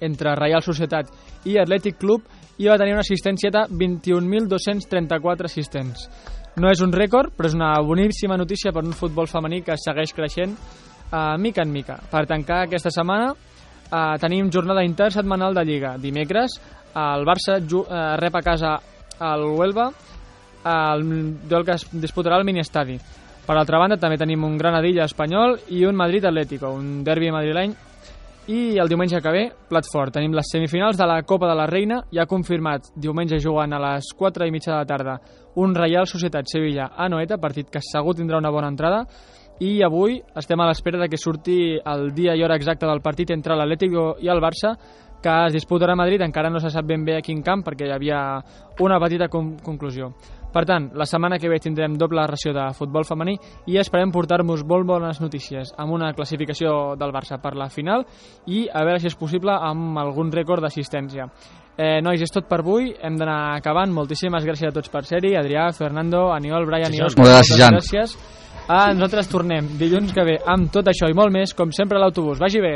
entre Reial Societat i Atlètic Club i va tenir una assistència de 21.234 assistents. No és un rècord, però és una boníssima notícia per un futbol femení que segueix creixent uh, mica en mica. Per tancar aquesta setmana uh, tenim jornada intersetmanal de Lliga. Dimecres el Barça uh, rep a casa el Huelva el duel que es disputarà al miniestadi. Per altra banda també tenim un Granadilla espanyol i un Madrid Atlético, un derbi madrileny i el diumenge que ve, plat fort. Tenim les semifinals de la Copa de la Reina, ja confirmat diumenge jugant a les 4 i mitja de la tarda un Reial Societat Sevilla a Noeta, partit que segur tindrà una bona entrada, i avui estem a l'espera de que surti el dia i hora exacta del partit entre l'Atlético i el Barça, que es disputarà a Madrid, encara no se sap ben bé a quin camp perquè hi havia una petita con conclusió. Per tant, la setmana que ve tindrem doble ració de futbol femení i esperem portar-vos molt bones notícies amb una classificació del Barça per la final i a veure si és possible amb algun rècord d'assistència. Eh, nois, és tot per avui, hem d'anar acabant. Moltíssimes gràcies a tots per ser-hi. Adrià, Fernando, Aniol, Brian Sí, i. Òscar. Moltes gràcies, Jan. gràcies. Ah, nosaltres tornem dilluns que ve amb tot això i molt més, com sempre a l'autobús. Vagi bé!